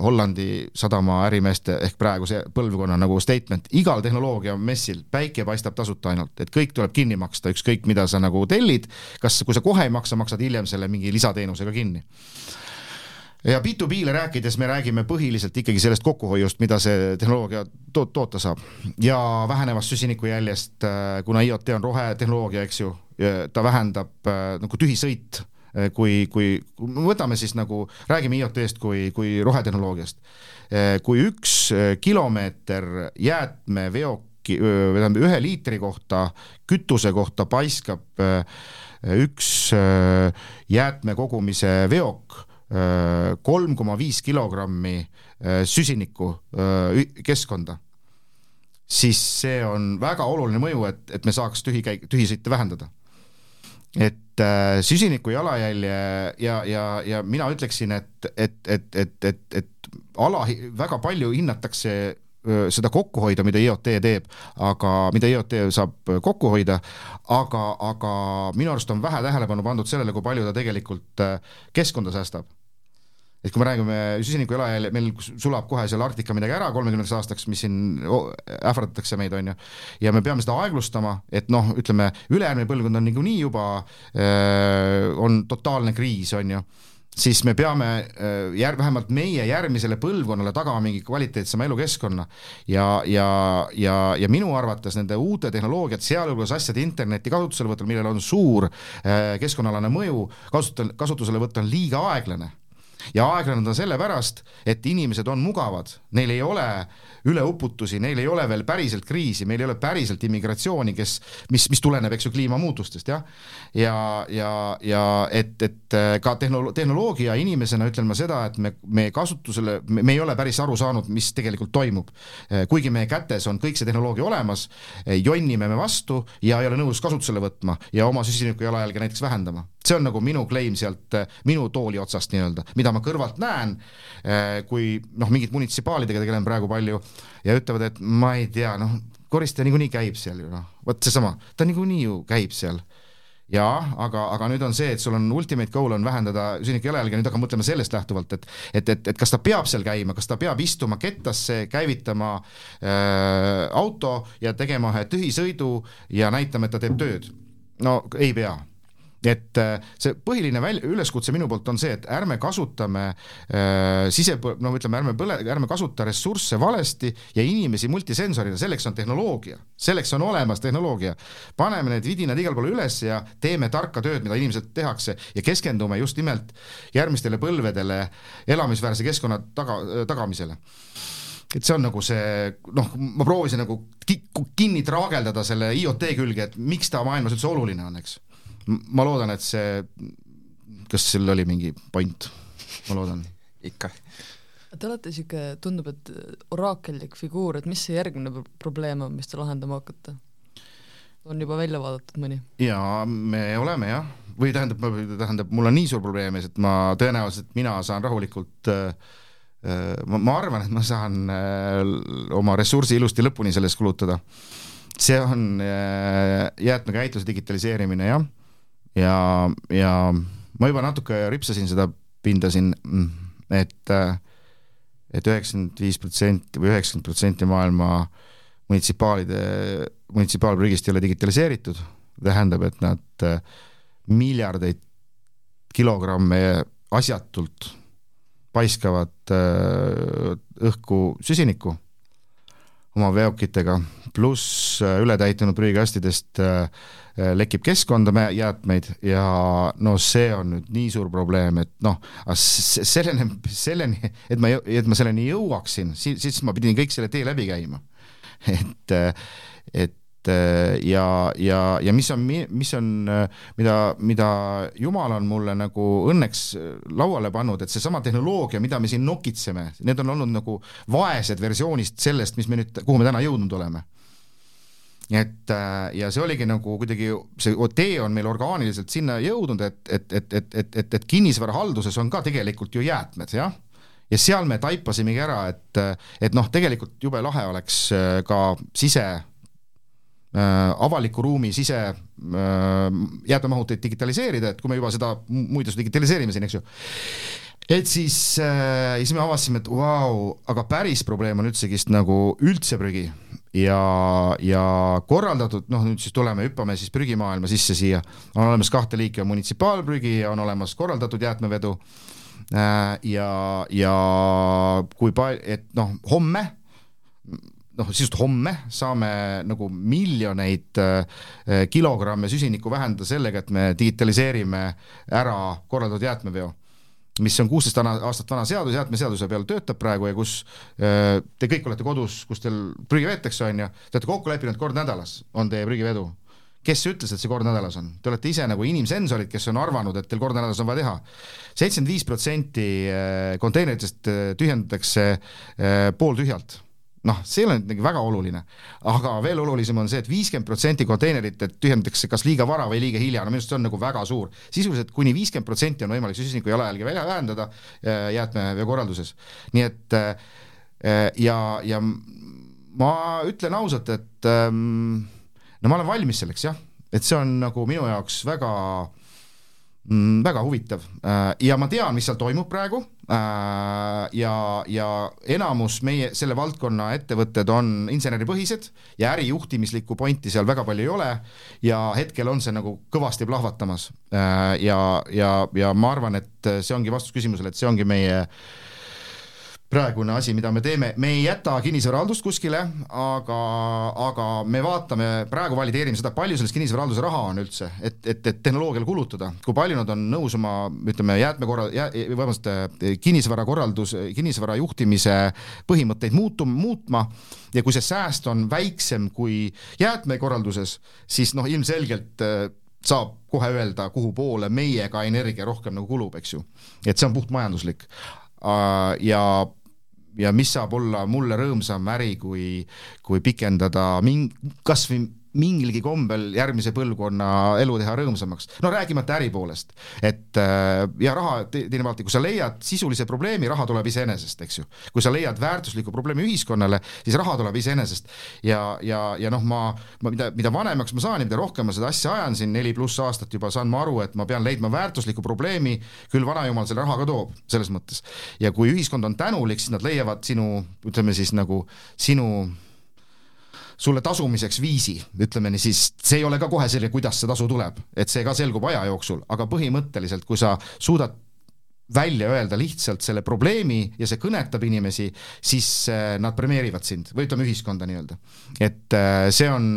[SPEAKER 3] Hollandi sadama ärimeeste ehk praeguse põlvkonna nagu statement, igal tehnoloogiamessil päike paistab tasuta ainult, et kõik tuleb kinni maksta, ükskõik mida sa nagu tellid, kas, kui sa kohe ei maksa, maksad hiljem selle mingi lisateenusega kinni ja B2B-le rääkides me räägime põhiliselt ikkagi sellest kokkuhoiust, mida see tehnoloogia to toota saab ja vähenevast süsinikujäljest, äh, kuna IoT on rohetehnoloogia, eks ju, ta vähendab äh, nagu tühisõit, äh, kui, kui, kui me võtame siis nagu, räägime IoT-st kui, kui rohetehnoloogiast. kui üks kilomeeter jäätmeveoki, tähendab ühe liitri kohta, kütuse kohta paiskab üks jäätmekogumise veok kolm koma viis kilogrammi äh, süsinikku äh, keskkonda, siis see on väga oluline mõju, et, et me saaks tühikäik, tühisõite vähendada. et äh, süsiniku jalajälje ja, ja, ja mina ütleksin, et, et, et, et, et, et ala, väga palju hinnatakse seda kokku hoida, mida IoT teeb, aga mida IoT saab kokku hoida, aga, aga minu arust on vähe tähelepanu pandud sellele, kui palju ta tegelikult keskkonda säästab et kui me räägime süsiniku jalajälje, meil sulab kohe seal Arktika midagi ära kolmekümneks aastaks, mis siin ähvardatakse meid, on ju, ja me peame seda aeglustama, et noh, ütleme, ülejärgmine põlvkond on niikuinii juba äh,, on totaalne kriis, on ju. Siis me peame jär-, vähemalt meie järgmisele põlvkonnale tagama mingi kvaliteetsema elukeskkonna. ja, ja, ja, ja minu arvates nende uute tehnoloogiate, sealhulgas asjade interneti kasutuselevõtul, millel on suur keskkonnaalane mõju, kasutusel, kasutuselevõtt on liiga aeglane ja aeglane ta sellepärast, et inimesed on mugavad, neil ei ole üleuputusi, neil ei ole veel päriselt kriisi, meil ei ole päriselt immigratsiooni, kes, mis, mis tuleneb, eks ju, kliimamuutustest, jah. ja, ja, ja et, et äh, ka tehnolo-, tehnoloogia inimesena ütlen ma seda, et me, me kasutusele, me ei ole päris aru saanud, mis tegelikult toimub. Äh, kuigi meie kätes on kõik see tehnoloogia olemas, äh, jonnime me vastu ja ei ole nõus kasutusele võtma ja oma süsiniku jalajälge näiteks vähendama see on nagu minu claim sealt minu tooli otsast nii-öelda, mida ma kõrvalt näen, kui noh, mingid munitsipaalidega tegelen praegu palju ja ütlevad, et ma ei tea, noh, koristaja niikuinii käib seal ju noh, vot seesama, ta niikuinii ju käib seal jaa, aga, aga nüüd on see, et sul on ultimate goal on vähendada sünnike jalajälge, nüüd hakkame mõtlema sellest lähtuvalt, et et, et, et kas ta peab seal käima, kas ta peab istuma kettasse, käivitama äh, auto ja tegema ühe tühisõidu ja näitama, et ta teeb tööd. no ei pea et äh, see põhiline väl-, üleskutse minu poolt on see, et ärme kasutame äh, sise, no ütleme, ärme põle, ärme kasuta ressursse valesti ja inimesi multisensorina, selleks on tehnoloogia, selleks on olemas tehnoloogia. paneme need vidinad igal pool üles ja teeme tarka tööd, mida inimesed tehakse ja keskendume just nimelt järgmistele põlvedele elamisväärse keskkonna taga, tagamisele. Et see on nagu see noh, ma proovisin nagu kinni traageldada selle IoT külge, et miks ta maailmas üldse oluline on, eks ma loodan, et see, kas seal oli mingi point, ma loodan.
[SPEAKER 2] ikka.
[SPEAKER 1] Te olete niisugune, tundub, et oraakellik figuur, et mis see järgmine probleem on, mis te lahendama hakkate? on juba välja vaadatud mõni?
[SPEAKER 3] jaa, me oleme jah, või tähendab, tähendab, mul on nii suur probleem ees, et ma tõenäoliselt, mina saan rahulikult äh, äh, ma, ma arvan, et ma saan äh, oma ressursi ilusti lõpuni selles kulutada. see on jäätmekäitluse digitaliseerimine, jah ja, ja ma juba natuke ripsasin seda pinda siin, et et üheksakümmend viis protsenti või üheksakümmend protsenti maailma munitsipaalide, munitsipaalprügist ei ole digitaliseeritud, tähendab, et nad miljardeid kilogramme asjatult paiskavad õhku süsinikku oma veokitega, pluss ületäitunud prügikastidest äh, Äh, lekib keskkonda jäätmeid ja no see on nüüd nii suur probleem, et noh, selleni, selleni, et ma, et ma selleni jõuaksin, siis, siis ma pidin kõik selle tee läbi käima. et, et ja, ja, ja mis on, mis on, mida, mida Jumal on mulle nagu õnneks lauale pannud, et seesama tehnoloogia, mida me siin nokitseme, need on olnud nagu vaesed versioonist sellest, mis me nüüd, kuhu me täna jõudnud oleme et äh, ja see oligi nagu kuidagi, see tee on meil orgaaniliselt sinna jõudnud, et, et, et, et, et, et, et kinnisvarahalduses on ka tegelikult ju jäätmed, jah. ja seal me taipasimegi ära, et, et noh, tegelikult jube lahe oleks äh, ka sise äh, avaliku ruumi sise jäätmemahuteid digitaliseerida, et kui me juba seda muidust digitaliseerime siin, eks ju, et siis siis me avastasime, et vau wow,, aga päris probleem on üldsegist nagu üldse prügi ja, ja korraldatud, noh nüüd siis tuleme, hüppame siis prügimaailma sisse siia, on olemas kahte liiki, on munitsipaalprügi ja on olemas korraldatud jäätmevedu äh,. ja, ja kui palju, et noh, homme noh, sisuliselt homme saame nagu miljoneid äh, kilogramme süsinikku vähendada sellega, et me digitaliseerime ära korraldatud jäätmeveo mis on kuusteist aastat vana seadus, jäätmeseaduse peal töötab praegu ja kus äh, te kõik olete kodus, kus teil prügi veetakse, on ju, te olete kokku leppinud, kord nädalas on teie prügivedu. kes ütles, et see kord nädalas on? Te olete ise nagu inimsensorid, kes on arvanud, et teil kord nädalas on vaja teha. seitsekümmend viis protsenti äh, konteineritest äh, tühjendatakse pooltühjalt noh, see ei ole nüüd nagu väga oluline, aga veel olulisem on see et, et viiskümmend protsenti konteinerit tühjendatakse kas liiga vara või liiga hilja, no minu arust see on nagu väga suur. sisuliselt kuni viiskümmend protsenti on võimalik süsiniku jalajälge vähendada äh, jäätmeveokorralduses. nii et äh, ja, ja ma ütlen ausalt, et ähm, no ma olen valmis selleks jah, et see on nagu minu jaoks väga mm, väga huvitav äh, ja ma tean, mis seal toimub praegu Äh, ja, ja enamus meie selle valdkonna ettevõtted on inseneripõhised ja ärijuhtimislikku pointi seal väga palju ei ole ja hetkel on see nagu kõvasti plahvatamas. Äh, ja, ja, ja ma arvan, et see ongi vastus küsimusele, et see ongi meie äh, praegune asi, mida me teeme, me ei jäta kinnisvarahaldust kuskile, aga, aga me vaatame, praegu valideerime seda, palju selles kinnisvarahalduse raha on üldse, et, et, et tehnoloogiale kulutada, kui palju nad on nõus oma ütleme, jäätmekorra- jää,, vabandust, kinnisvarakorraldus, kinnisvara juhtimise põhimõtteid muutum-, muutma ja kui see sääst on väiksem kui jäätmekorralduses, siis noh, ilmselgelt äh, saab kohe öelda, kuhu poole meie ka energia rohkem nagu kulub, eks ju. et see on puhtmajanduslik. Äh, ja ja mis saab olla mulle rõõmsam äri, kui, kui pikendada ming-, kas või mingilgi kombel järgmise põlvkonna elu teha rõõmsamaks. no räägimata äri poolest, et äh, ja raha, teine vaata, kui sa leiad sisulise probleemi, raha tuleb iseenesest, eks ju. kui sa leiad väärtusliku probleemi ühiskonnale, siis raha tuleb iseenesest. ja, ja, ja noh, ma, ma mida, mida vanemaks ma saan ja mida rohkem ma seda asja ajan siin neli pluss aastat juba, saan ma aru, et ma pean leidma väärtusliku probleemi, küll vanajumal selle raha ka toob, selles mõttes. ja kui ühiskond on tänulik, siis nad leiavad sinu, ütleme siis nagu sinu sulle tasumiseks viisi, ütleme nii, siis see ei ole ka kohe selge, kuidas see tasu tuleb, et see ka selgub aja jooksul, aga põhimõtteliselt, kui sa suudad välja öelda lihtsalt selle probleemi ja see kõnetab inimesi, siis äh, nad premeerivad sind või ütleme, ühiskonda nii-öelda. et äh, see on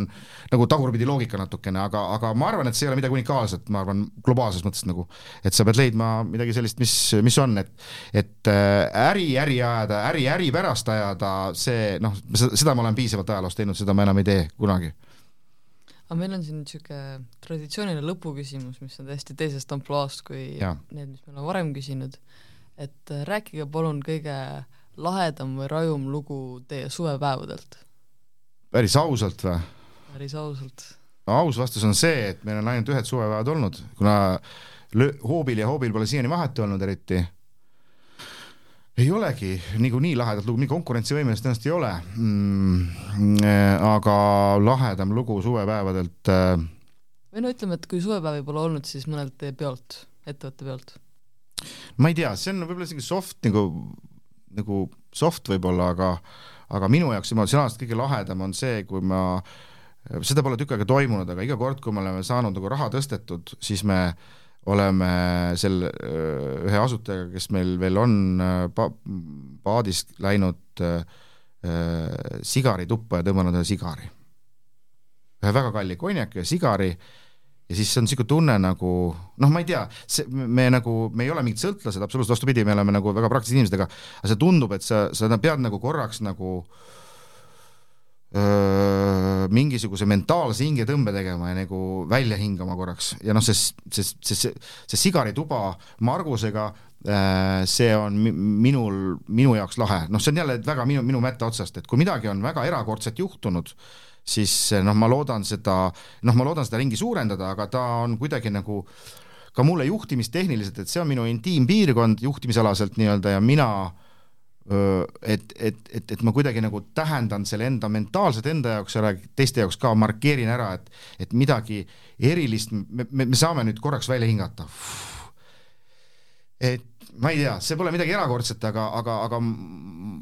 [SPEAKER 3] nagu tagurpidi loogika natukene, aga, aga ma arvan, et see ei ole midagi unikaalset, ma arvan, globaalses mõttes nagu, et sa pead leidma midagi sellist, mis, mis on, et et äh, äri äri ajada, äri äri pärast ajada, see noh, seda ma olen piisavalt ajaloos teinud, seda ma enam ei tee kunagi
[SPEAKER 1] aga meil on siin niisugune traditsiooniline lõpuküsimus, mis on täiesti teisest ampluaast kui ja. need, mis me oleme varem küsinud, et äh, rääkige palun kõige lahedam või rajum lugu teie suvepäevadelt.
[SPEAKER 3] päris ausalt või?
[SPEAKER 1] päris ausalt.
[SPEAKER 3] no aus vastus on see, et meil on ainult ühed suvepäevad olnud, kuna hoobil ja hoobil pole siiani vahet olnud eriti ei olegi niikuinii lahedat lugu, nii konkurentsivõimelist ennast ei ole mm,. aga lahedam lugu suvepäevadelt äh....
[SPEAKER 1] või no ütleme, et kui suvepäevi pole olnud, siis mõnelt peolt, ettevõtte peolt.
[SPEAKER 3] ma ei tea, see on võib-olla isegi soft nagu, nagu soft võib-olla, aga, aga minu jaoks emotsionaalselt kõige lahedam on see, kui ma, seda pole tükk aega toimunud, aga iga kord, kui me oleme saanud nagu raha tõstetud, siis me äh, oleme sel, ühe asutajaga, kes meil veel on pa-, paadist läinud äh, sigari tuppa ja tõmmanud ühe sigari. ühe väga kalli konjaki ja sigari ja siis on niisugune tunne nagu noh, ma ei tea, see, me nagu, me ei ole mingid sõltlased, absoluutselt vastupidi, me oleme nagu väga praktilised inimesed, aga aga see tundub, et sa, sa pead nagu korraks nagu äh, mingisuguse mentaalse hingetõmbe tegema ja nagu välja hingama korraks. Ja noh, see, see, see, see, see sigarituba Margusega, see on minul, minu jaoks lahe, noh, see on jälle väga minu, minu mätta otsast, et kui midagi on väga erakordset juhtunud, siis noh, ma loodan seda, noh, ma loodan seda ringi suurendada, aga ta on kuidagi nagu ka mulle juhtimistehniliselt, et see on minu intiimpiirkond juhtimisalaselt nii-öelda ja mina äh, et, et, et, et ma kuidagi nagu tähendan selle enda mentaalselt enda jaoks ära, teiste jaoks ka markeerin ära, et, et midagi erilist, me, me, me saame nüüd korraks välja hingata. et ma ei tea, see pole midagi erakordset, aga, aga, aga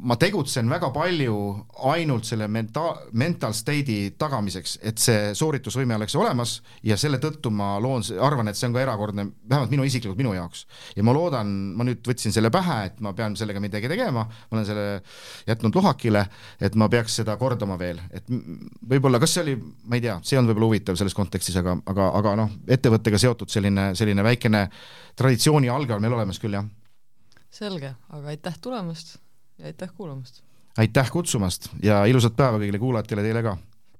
[SPEAKER 3] ma tegutsen väga palju ainult selle menta-, mental state'i tagamiseks, et see sooritusvõime oleks olemas ja selle tõttu ma loon, arvan, et see on ka erakordne, vähemalt minu isiklikult minu jaoks. ja ma loodan, ma nüüd võtsin selle pähe, et ma pean sellega midagi tegema, ma olen selle jätnud lohakile, et ma peaks seda kordama veel, et võib-olla, kas see oli, ma ei tea, see on võib-olla huvitav selles kontekstis, aga, aga, aga noh, ettevõttega seotud selline, selline väikene traditsiooni alge on meil olemas küll, jah.
[SPEAKER 1] Selge, aga aitäh tulemast ja aitäh kuulamast!
[SPEAKER 3] aitäh kutsumast ja ilusat päeva kõigile kuulajatele, teile ka!